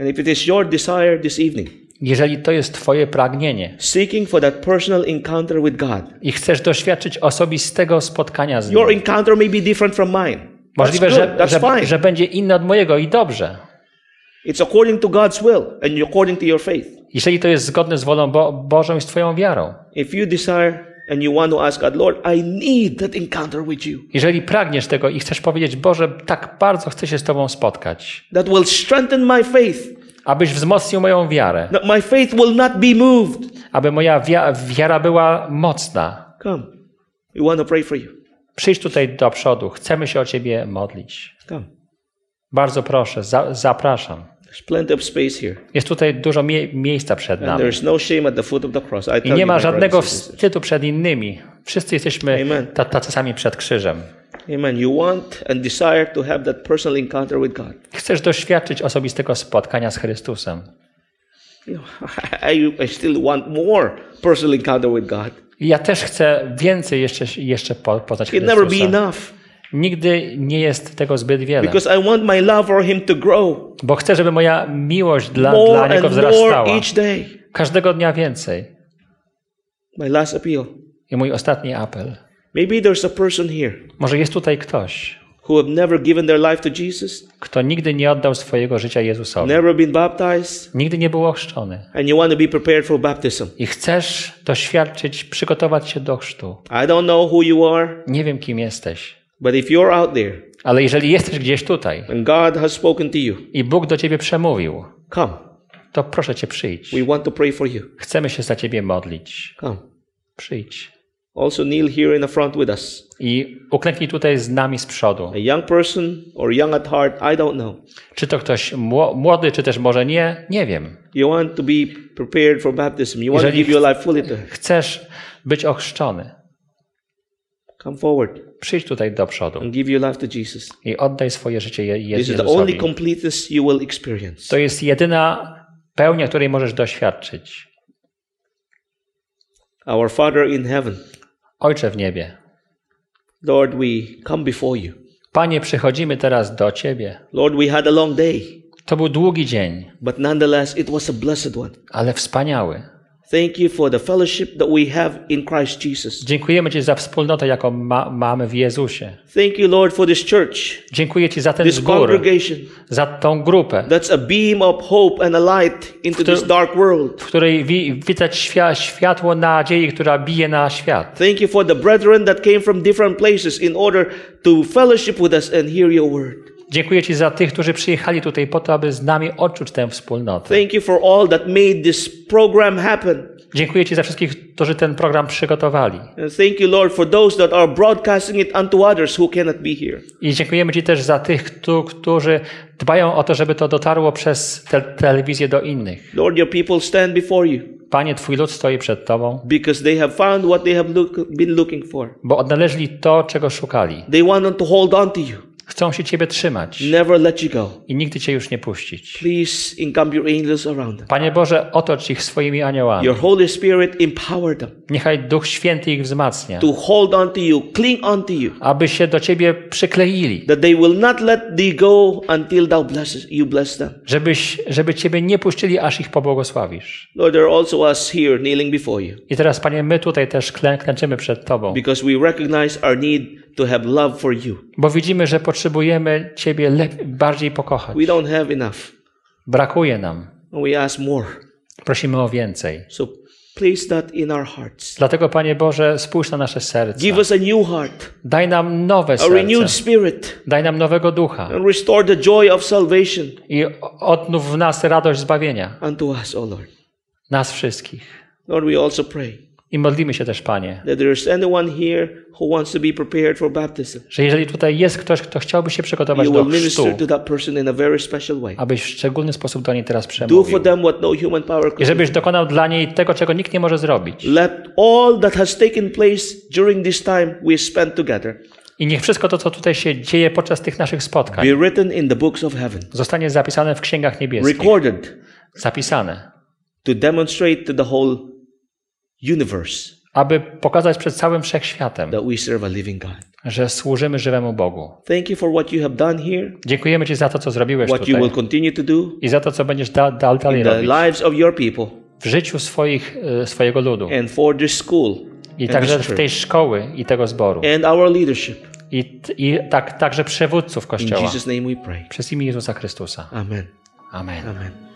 And if it is your desire this evening, Jeżeli to jest Twoje pragnienie seeking for that personal encounter with God, i chcesz doświadczyć osobistego spotkania z Nim, your encounter may be different from mine. Możliwe, że, że, że będzie inny od mojego i dobrze. It's according to God's will and according to your faith. Jeżeli to jest zgodne z wolą Bo Bożą i z Twoją wiarą. If you desire and you want to ask God, Lord, I need that encounter with you, Jeżeli pragniesz tego i chcesz powiedzieć, Boże, tak bardzo chcę się z Tobą spotkać, that will strengthen my faith, abyś wzmocnił moją wiarę, that my faith will not be moved. aby moja wia wiara była mocna. Come. We want to pray for you. Przyjdź tutaj do przodu, chcemy się o Ciebie modlić. Come. Bardzo proszę, za zapraszam. There's plenty of space here. Jest tutaj dużo mie miejsca przed nami. there's no shame at the foot of the cross. I nie ma żadnego wstydu przed innymi. Wszyscy jesteśmy tacy sami przed krzyżem. Amen. You want and desire to have that personal encounter with God. Chcesz doświadczyć osobistego spotkania z Chrystusem. (laughs) I, I still want more personal encounter with God. Ja też chcę więcej jeszcze, jeszcze po- poznać It can never be Chrystusa. enough Nigdy nie jest tego zbyt wiele. because I want my love for Him to grow Bo chcę, żeby moja miłość dla, dla Niego wzrastała. each day. Każdego dnia więcej. My last appeal. I mój ostatni apel. Maybe there's a person here Może jest tutaj ktoś, who have never given their life to Jesus, kto nigdy nie oddał swojego życia Jezusowi. never been baptized, Nigdy nie był ochrzczony. and you want to be prepared for baptism. I chcesz doświadczyć, przygotować się do chrztu. I don't know who you are, Nie wiem, kim jesteś. But if you're out there Ale jeżeli jesteś gdzieś tutaj and God has spoken to you, i Bóg do ciebie przemówił, come. to proszę cię przyjdź. We want to pray for you. Chcemy się za ciebie modlić. Come. Przyjdź. Also kneel here in the front with us. I uklęknij tutaj z nami z przodu. A young person or young at heart, I don't know. Czy to ktoś mło- młody, czy też może nie? Nie wiem. You want to be prepared for baptism. You want to Jeżeli give your life fully to. Chcesz być ochrzczony. Come forward Przyjdź tutaj do przodu and give your life to Jesus. i oddaj swoje życie Je- Je- This is the only Jezusowi. completeness you will experience. To jest jedyna pełnia, której możesz doświadczyć. Our Father in heaven, Ojcze w niebie, Lord, we come before you. Panie, przychodzimy teraz do Ciebie. Lord, we had a long day, To był długi dzień, but nonetheless, it was a blessed one. ale wspaniały. Thank you for the fellowship that we have in Christ Jesus. Dziękujemy Ci za wspólnotę, jaką ma, mamy w Jezusie. Thank you, Lord, for this church, Dziękuję Ci za ten this zbór, congregation. za tą grupę, That's a beam of hope and a light into this dark world. w której wi- widać świa, światło nadziei, która bije na świat. Thank you for the brethren that came from different places in order to fellowship with us and hear your word. Dziękuję Ci za tych, którzy przyjechali tutaj po to, aby z nami odczuć tę wspólnotę. Thank you for all that made this program happen. Dziękuję Ci za wszystkich, którzy ten program przygotowali. And thank you, Lord, for those that are broadcasting it unto others who cannot be here. I dziękujemy Ci też za tych, któ- którzy dbają o to, żeby to dotarło przez te telewizję do innych. Lord, your people stand before you Panie, Twój lud stoi przed Tobą, because they have found what they have look, been looking for. bo odnaleźli to, czego szukali. They want to hold on to you, Chcą się Ciebie trzymać never let you go. i nigdy Cię już nie puścić. Please encamp your angels around them. Panie Boże, otocz ich swoimi aniołami. Your Holy Spirit empower them Niechaj Duch Święty ich wzmacnia, to hold on to you, cling on to you, aby się do Ciebie przykleili, that they will not let thee go until thou blesses, you bless them. żebyś, żeby Ciebie nie puścili, aż ich pobłogosławisz. Lord, there are also us here kneeling before you I teraz, Panie, my tutaj też klę, klęczymy przed Tobą, because we recognize our need to have love for you. bo widzimy, że potrzebujemy Ciebie lep- bardziej pokochać. We don't have enough, Brakuje nam. and we ask more. Prosimy o więcej. So place that in our hearts. Dlatego, Panie Boże, spójrz na nasze serca. Give us a new heart, Daj nam nowe a renewed serce. spirit, Daj nam nowego ducha and restore the joy of salvation i odnów w nas radość zbawienia. unto us, O Lord. Nas wszystkich. Lord, we also pray I modlimy się też, Panie, że jeżeli tutaj jest ktoś, kto chciałby się przygotować do chrztu, abyś w szczególny sposób do niej teraz przemówił. no I żebyś dokonał dla niej tego, czego nikt nie może zrobić. I niech wszystko to, co tutaj się dzieje podczas tych naszych spotkań, zostanie zapisane w księgach niebieskich. Zapisane. to demonstrate to the whole universe Aby pokazać przed całym wszechświatem, that we serve a living God. że służymy żywemu Bogu. Thank you for what you have done here, Dziękujemy Ci za to, co zrobiłeś what you will tutaj continue to do i za to, co będziesz da, da, dalej in the robić lives of your people w życiu swoich, e, swojego ludu. and for this school I and także this w tej church szkoły i tego zboru. and our leadership. I, i tak, także przewódców In Kościoła. Jesus' name we pray. Przez imię Jezusa Chrystusa. Amen. Amen. Amen.